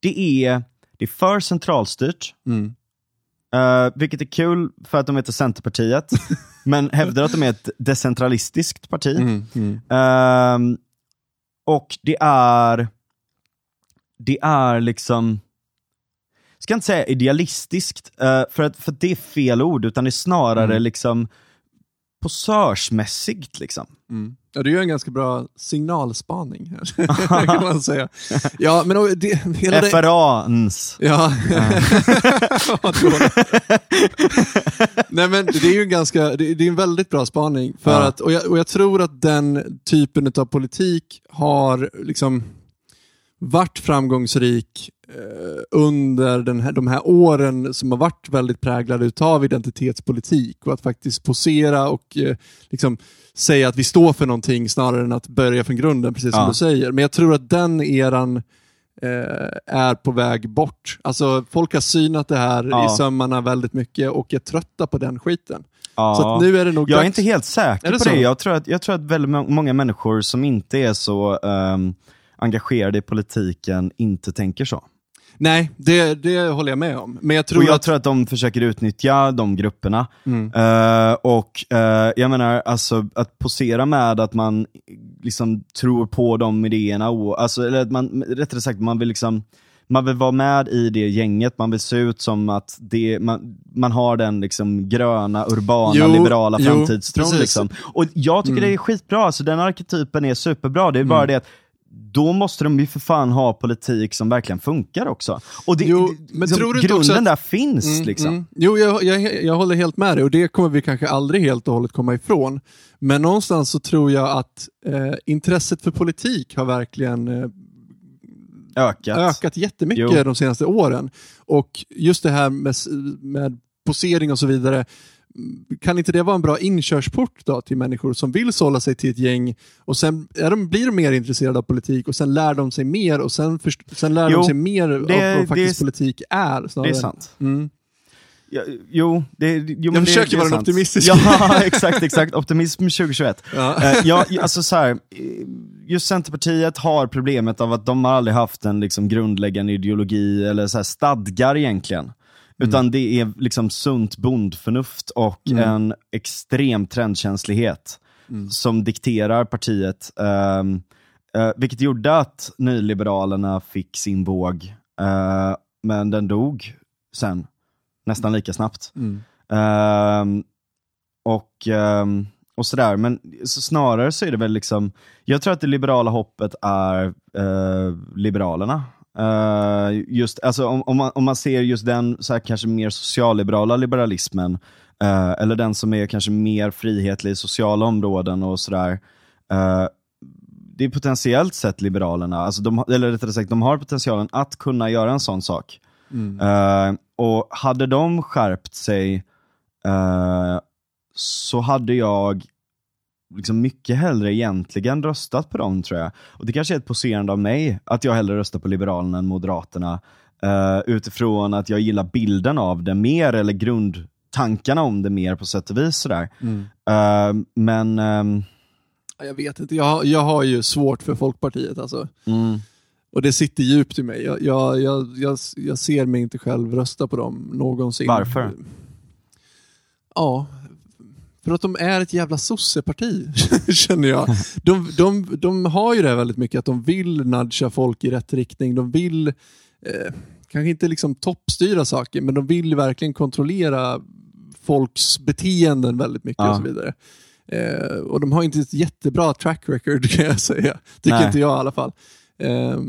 det är, det är för centralstyrt. Mm. Uh, vilket är kul för att de heter Centerpartiet, men hävdar att de är ett decentralistiskt parti. Mm, mm. Uh, och det är, det är liksom, jag ska inte säga idealistiskt, uh, för, att, för att det är fel ord, utan det är snarare mm. liksom posörsmässigt. Liksom. Mm. Ja, du gör en ganska bra signalspaning här, kan man säga. Ja, men det, hela FRA-ens. Ja. Nej, men det är ju en ganska, det, är en väldigt bra spaning. För ja. att, och jag, och, jag, tror att den typen av politik har liksom varit framgångsrik under den här, de här åren som har varit väldigt präglade av identitetspolitik och att faktiskt posera och eh, liksom säga att vi står för någonting snarare än att börja från grunden, precis som ja. du säger. Men jag tror att den eran eh, är på väg bort. Alltså, folk har synat det här ja. i sömmarna väldigt mycket och är trötta på den skiten. Ja. Så nu är det nog Jag dags... är inte helt säker det på så? det. Jag tror, att, jag tror att väldigt många människor som inte är så um, engagerade i politiken inte tänker så. Nej, det, det håller jag med om. Men jag tror, och jag att... tror att de försöker utnyttja de grupperna. Mm. Uh, och uh, jag menar, alltså att posera med att man liksom tror på de idéerna, och, alltså, eller att man, rättare sagt, man vill liksom man vill vara med i det gänget, man vill se ut som att det, man, man har den liksom gröna, urbana, jo, liberala framtidstron. Liksom. Och jag tycker mm. det är skitbra, alltså, den arketypen är superbra. Det är bara mm. det att då måste de ju för fan ha politik som verkligen funkar också. Och det, jo, men liksom, tror du grunden att... där finns. Mm, liksom. Mm. Jo, jag, jag, jag håller helt med dig och det kommer vi kanske aldrig helt och hållet komma ifrån. Men någonstans så tror jag att eh, intresset för politik har verkligen eh, ökat. ökat jättemycket jo. de senaste åren. Och just det här med, med posering och så vidare kan inte det vara en bra inkörsport då till människor som vill sålla sig till ett gäng och sen är de, blir de mer intresserade av politik och sen lär de sig mer och sen, först, sen lär jo, de sig mer det, av vad faktiskt det, politik är. Snarare. Det är sant. Mm. Ja, jo, det, jo, jag försöker vara en optimistisk. Ja, exakt, exakt. Optimism 2021. Ja. Uh, ja, alltså så här, just Centerpartiet har problemet av att de har aldrig haft en liksom, grundläggande ideologi eller så här, stadgar egentligen. Mm. Utan det är liksom sunt bondförnuft och mm. en extrem trendkänslighet mm. som dikterar partiet. Um, uh, vilket gjorde att nyliberalerna fick sin våg, uh, men den dog sen nästan lika snabbt. Uh, och, um, och sådär, men så snarare så är det väl liksom, jag tror att det liberala hoppet är Liberalerna. Uh, just, alltså, om, om, man, om man ser just den så här, kanske mer socialliberala liberalismen, uh, eller den som är kanske mer frihetlig i sociala områden och sådär. Uh, det är potentiellt sett Liberalerna, alltså de, eller rättare sagt, de har potentialen att kunna göra en sån sak. Mm. och hade de skärpt sig så hade jag liksom mycket hellre egentligen röstat på dem tror jag. Och Det kanske är ett poserande av mig, att jag hellre röstar på Liberalerna än Moderaterna. Uh, utifrån att jag gillar bilden av det mer, eller grund, tankarna om det mer på sätt och vis. Sådär. Mm. Uh, men... Um... Jag vet inte, jag, jag har ju svårt för Folkpartiet alltså. Mm. Och det sitter djupt i mig. Jag, jag, jag, jag, ser mig inte själv rösta på dem någonsin. Varför? Ja, för att de är ett jävla sosseparti, känner jag. De, de, de har ju det väldigt mycket, att de vill nudga folk i rätt riktning. De vill, eh, kanske inte liksom toppstyra saker, men de vill verkligen kontrollera folks beteenden väldigt mycket ja. och så vidare. Eh, och de har inte ett jättebra track record kan jag säga. Tycker Nej. inte jag i alla fall. Eh,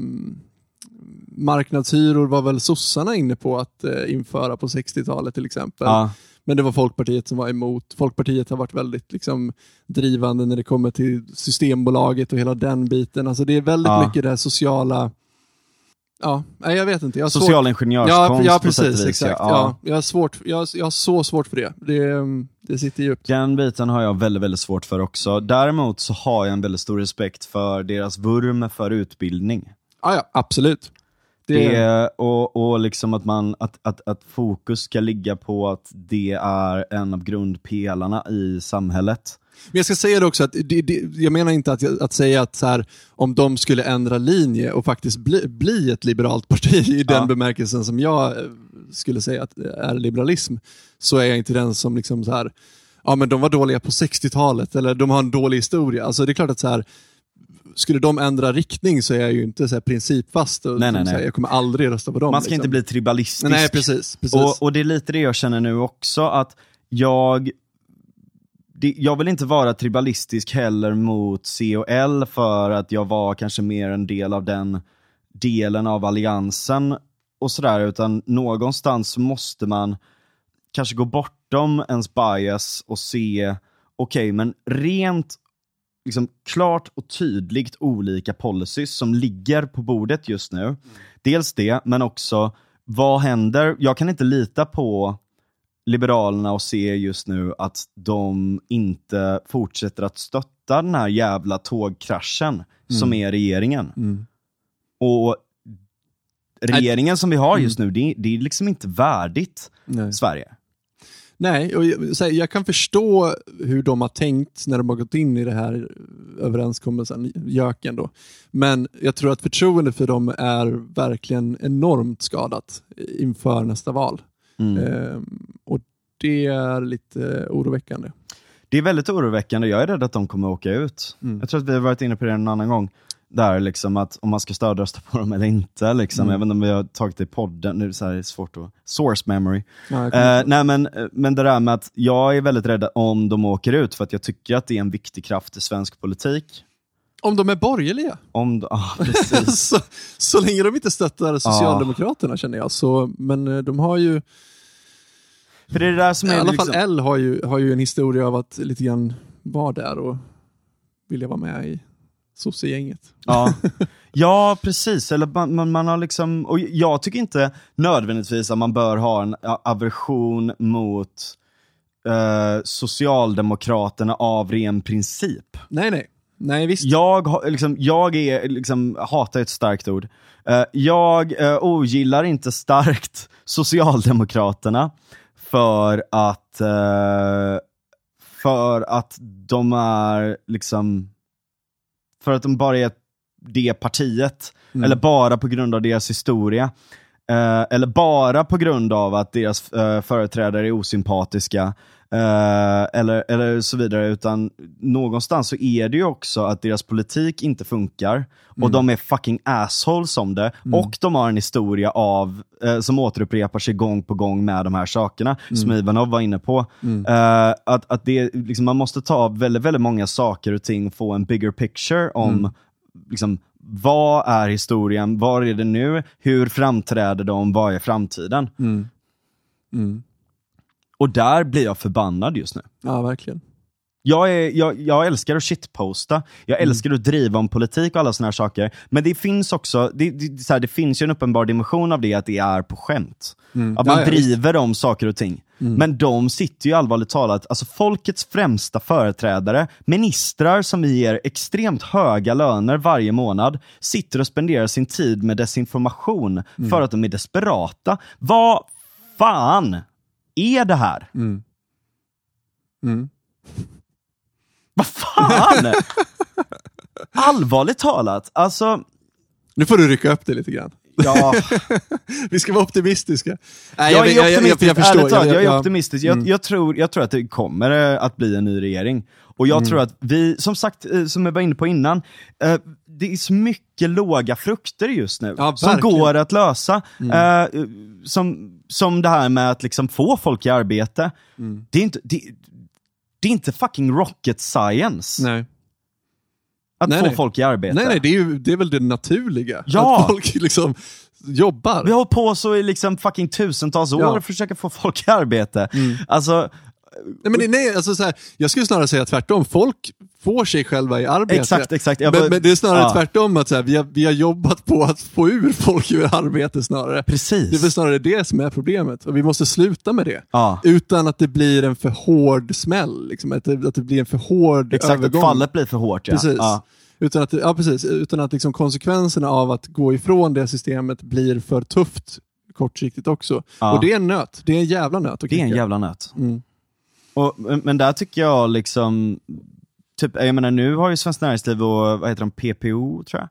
marknadshyror var väl sossarna inne på att eh, införa på 60-talet till exempel. Ja. Men det var Folkpartiet som var emot. Folkpartiet har varit väldigt liksom, drivande när det kommer till Systembolaget och hela den biten. Alltså, det är väldigt ja. mycket det sociala Ja, nej, jag vet inte. Jag Social ingenjörskonst ja, ja, precis, exakt. Ja. ja. jag, har svårt, jag, jag har så svårt för det. det. Det sitter djupt. Den biten har jag väldigt, väldigt svårt för också. Däremot så har jag en väldigt stor respekt för deras vurm för utbildning. Ja, ja absolut. Det... det... och, och liksom att, man, att, att, att fokus ska ligga på att det är en av grundpelarna i samhället. Men jag ska säga det också, att det, det, jag menar inte att, att säga att så här, om de skulle ändra linje och faktiskt bli, bli ett liberalt parti i den ja. bemärkelsen som jag eh, skulle säga att är liberalism, så är jag inte den som liksom så här, ja men de var dåliga på 60-talet eller de har en dålig historia. Alltså det är klart att så här, skulle de ändra riktning så är jag ju inte så principfast. Och, nej, nej, nej. Här, jag kommer aldrig rösta på dem. Man ska liksom. inte bli tribalistisk. Nej, precis. precis. Och, och, det är lite det jag känner nu också, att jag jag vill inte vara tribalistisk heller mot COL för att jag var kanske mer en del av den delen av alliansen och sådär, utan någonstans måste man kanske gå bortom ens bias och se, okej, okay, men rent liksom klart och tydligt olika policies som ligger på bordet just nu. Mm. Dels det, men också vad händer? Jag kan inte lita på Liberalerna och se just nu att de inte fortsätter att stötta den här jävla tågkraschen mm. som är regeringen. Mm. Och regeringen som vi har just mm. nu, det, det är liksom inte värdigt Nej. Sverige. Nej, och jag, jag, kan förstå hur de har tänkt när de har gått in i det här överenskommelsen, göken då. Men jag tror att förtroendet för dem är verkligen enormt skadat inför nästa val. Mm. Ehm, och det är lite oroväckande. Det är väldigt oroväckande. Jag är rädd att de kommer åka ut. Mm. Jag tror att vi har varit inne på det en annan gång där liksom att om man ska stödrösta på dem eller inte. Liksom. Mm. Även om vi har tagit det i podden, nu är det svårt att... Source memory. Ja, uh, nej men, men det där med att jag är väldigt rädd om de åker ut, för att jag tycker att det är en viktig kraft i svensk politik. Om de är borgerliga? Om, ah, så, så länge de inte stöttar Socialdemokraterna ah. känner jag. Så, men eh, de har ju... För det är det där som är I alla liksom... fall L har ju, har ju en historia av att lite grann vara där och vilja vara med i sosse-gänget. Ja. ja, precis. Eller man, man, har liksom, och jag tycker inte nödvändigtvis att man bör ha en aversion mot eh, Socialdemokraterna av ren princip. Nej, nej. Nej, visst. Jag, liksom, jag är, liksom, hatar ett starkt ord. Uh, jag uh, ogillar inte starkt Socialdemokraterna för att, uh, för att de är liksom för att de bara är det partiet, mm. eller bara på grund av deras historia. Uh, eller bara på grund av att deras uh, företrädare är osympatiska, eller, eller så vidare, utan någonstans så är det ju också att deras politik inte funkar, mm. och de är fucking assholes om det, mm. och de har en historia av, som återupprepar sig gång på gång med de här sakerna, mm. som Ivanov var inne på. Mm. att, att det, liksom, man måste ta väldigt, väldigt många saker och ting och få en bigger picture om mm. liksom, vad är historien? Var är det nu? Hur framträder de? Vad är framtiden? Mm. Mm. Och där blir jag förbannad just nu. Ja, verkligen. Jag, är, jag, jag älskar att shitposta, jag mm. älskar att driva om politik och alla såna här saker. Men det finns också, det, det, så här, det finns ju en uppenbar dimension av det, att det är på skämt. Mm. Att man ja, driver om saker och ting. Mm. Men de sitter ju allvarligt talat, alltså folkets främsta företrädare, ministrar som vi ger extremt höga löner varje månad, sitter och spenderar sin tid med desinformation mm. för att de är desperata. Vad fan är det här? Mm. Mm. Vad fan? Allvarligt talat, alltså... Nu får du rycka upp det lite grann. Ja. Vi ska vara optimistiska. Nej, jag, jag, är optimistisk, jag, jag, förstår. Jag, jag, är optimistisk. Mm. Jag, tror, jag tror att det kommer eh, att bli en ny regering. Och jag mm. tror att vi, som sagt, eh, som jag var inne på innan, eh, det är så mycket låga frukter just nu ja, som går att lösa. Mm. som, som det här med att liksom få folk i arbete. Mm. Det, är inte, det, det, är inte fucking rocket science. Nej. Att nej, få nej. folk i arbete. Nej, nej det, är ju, det är väl det naturliga. Ja. Att folk liksom jobbar. Vi har hållit på så i liksom fucking tusentals år ja. och försöker få folk i arbete. Mm. Alltså, Nej, men nej, alltså så här, jag skulle snarare säga tvärtom. Folk får sig själva i arbete. Exakt, exakt. Men, men, det är snarare ja. tvärtom, att så här, vi, har, vi har jobbat på att få ur folk ur arbete snarare. Precis. Det är väl snarare det som är problemet och vi måste sluta med det. Ja. Utan att det blir en för hård smäll, liksom, att, det, att det blir en för hård exakt, övergång. Exakt, fallet blir för hårt ja. Precis. Ja. Utan att, ja, precis, utan att liksom konsekvenserna av att gå ifrån det systemet blir för tufft kortsiktigt också. Ja. Och det är en nöt. Det är en jävla nöt. Det är en jävla nöt. Mm. Och, men där tycker jag liksom, typ, jag menar nu har ju Svenskt Näringsliv och vad heter de, PPO tror jag,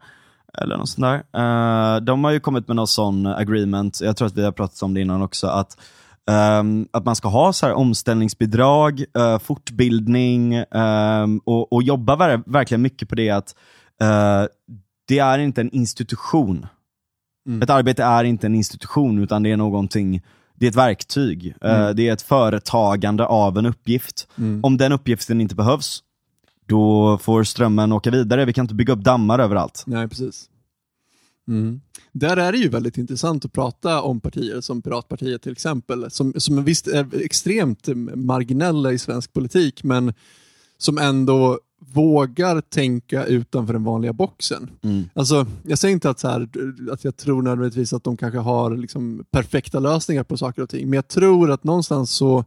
eller något sånt där. Uh, de har ju kommit med någon sån agreement, jag tror att vi har pratat om det innan också, att Um, att man ska ha så här omställningsbidrag, uh, fortbildning um, och, och jobba ver verkligen mycket på det att uh, det är inte en institution. Mm. Ett arbete är inte en institution utan det är någonting det är ett verktyg. Eh, mm. det är ett företagande av en uppgift. Mm. Om den uppgiften inte behövs, då får strömmen åka vidare. Vi kan inte bygga upp dammar överallt. Nej, precis. Mm. Där är det ju väldigt intressant att prata om partier som Piratpartiet till exempel, som, som visst är extremt marginella i svensk politik, men som ändå vågar tänka utanför den vanliga boxen. Mm. Alltså, jag säger inte att, så här, att jag tror nödvändigtvis att de kanske har liksom perfekta lösningar på saker och ting, men jag tror att någonstans så,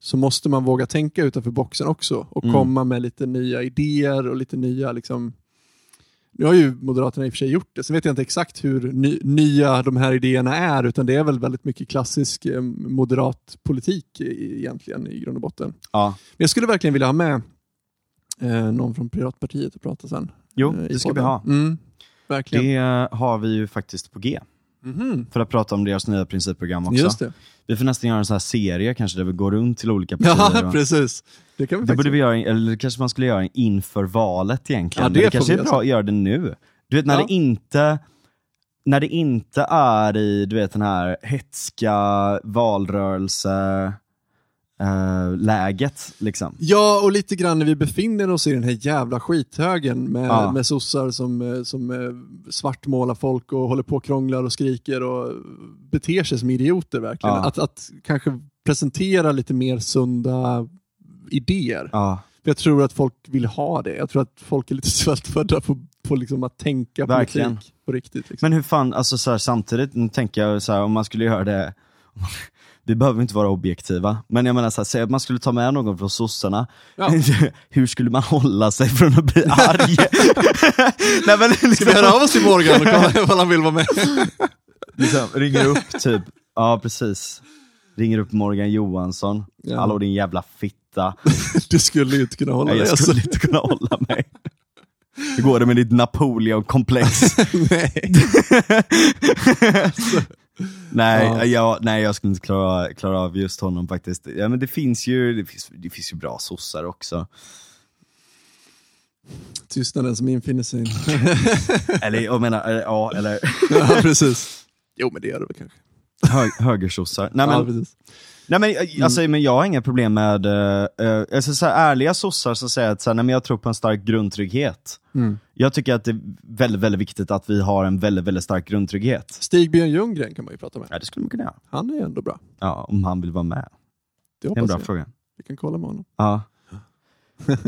så måste man våga tänka utanför boxen också och mm. komma med lite nya idéer och lite nya liksom, nu har ju Moderaterna i och för sig gjort det, sen vet jag inte exakt hur ny, nya de här idéerna är, utan det är väl väldigt mycket klassisk eh, moderat politik egentligen i grund och botten. Ja. Men jag skulle verkligen vilja ha med eh, någon från Piratpartiet att prata sen. Jo, eh, det ska podden. vi ha. Mm, verkligen. Det har vi ju faktiskt på G. Mm -hmm. För att prata om deras nya principprogram också. Just det. Vi får nästan göra en sån här serie kanske där vi går runt till olika partier. Ja, precis. Det kan vi det borde vi göra, eller kanske man skulle göra inför valet egentligen. Ja, det, det kanske är bra att göra det nu. Du vet när ja. det inte när det inte är i du vet den här hetska valrörelse Uh, läget. Liksom. Ja, och lite grann när vi befinner oss i den här jävla skithögen med, ja. med sossar som, eh, som eh, svartmålar folk och håller på och krånglar och skriker och beter sig som idioter verkligen. Ja. Att, att kanske presentera lite mer sunda idéer. Ja. jag tror att folk vill ha det. Jag tror att folk är lite svältfödda på, på liksom att tänka verkligen. politik på riktigt. Liksom. Men hur fan, alltså så här, samtidigt, nu tänker jag så här, om man skulle göra det vi behöver inte vara objektiva, men jag menar så här, säg att man skulle ta med någon från sossarna, ja. hur skulle man hålla sig från att bli arg? Nej, men, liksom... Ska vi höra av oss till Morgan och kolla ifall han vill vara med? liksom, ringer upp typ, ja precis, ringer upp Morgan Johansson, ja. hallå din jävla fitta. du skulle inte kunna hålla dig. Jag skulle alltså. inte kunna hålla mig. Hur går det med ditt Napoleon-komplex? Nej. nej, ja. jag, nej, jag skulle inte klara, klara av just honom faktiskt. Ja, men det finns ju, det finns, det finns ju bra sossar också. Tystnaden som infinner sig. eller jag menar, ja eller... ja, precis. Jo men det gör det väl kanske. Hö, högersossar. Nej, men, ja, precis. Nej, men, mm. alltså, men jag har inga problem med uh, alltså, så här, ärliga sossar som säger att så här, nej, men jag tror på en stark grundtrygghet. Mm. Jag tycker att det är väldigt, väldigt viktigt att vi har en väldigt, väldigt stark grundtrygghet. Stig-Björn Ljunggren kan man ju prata med. Ja, det skulle man kunna göra. Han är ändå bra. Ja, om han vill vara med. Det, det är en bra jag. fråga. Vi kan kolla med honom. Ja.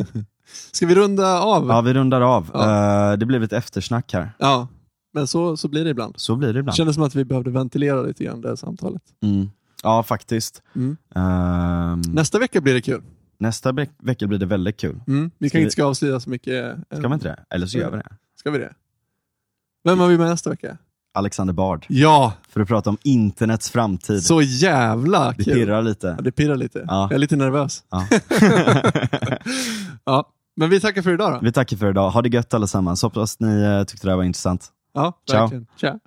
Ska vi runda av? Ja, vi rundar av. Ja. Uh, det blev ett eftersnack här. Ja, men så, så blir det ibland. Så blir det ibland. Det kändes som att vi behövde ventilera lite grann det här samtalet. Mm. Ja, faktiskt. Mm. Um, nästa vecka blir det kul. Nästa vecka blir det väldigt kul. Mm. Vi kanske inte ska avslöja så mycket. Ska vi inte det? Eller så gör vi det. Ska vi det? Vem har vi med nästa vecka? Alexander Bard. Ja! För att prata om internets framtid. Så jävla kul. Det pirrar lite. Ja, det pirrar lite. Ja. Jag är lite nervös. Ja. ja. Men vi tackar för idag då. Vi tackar för idag. Ha det gött allesammans. Hoppas ni tyckte det här var intressant. Ja, Ciao. verkligen. Ciao.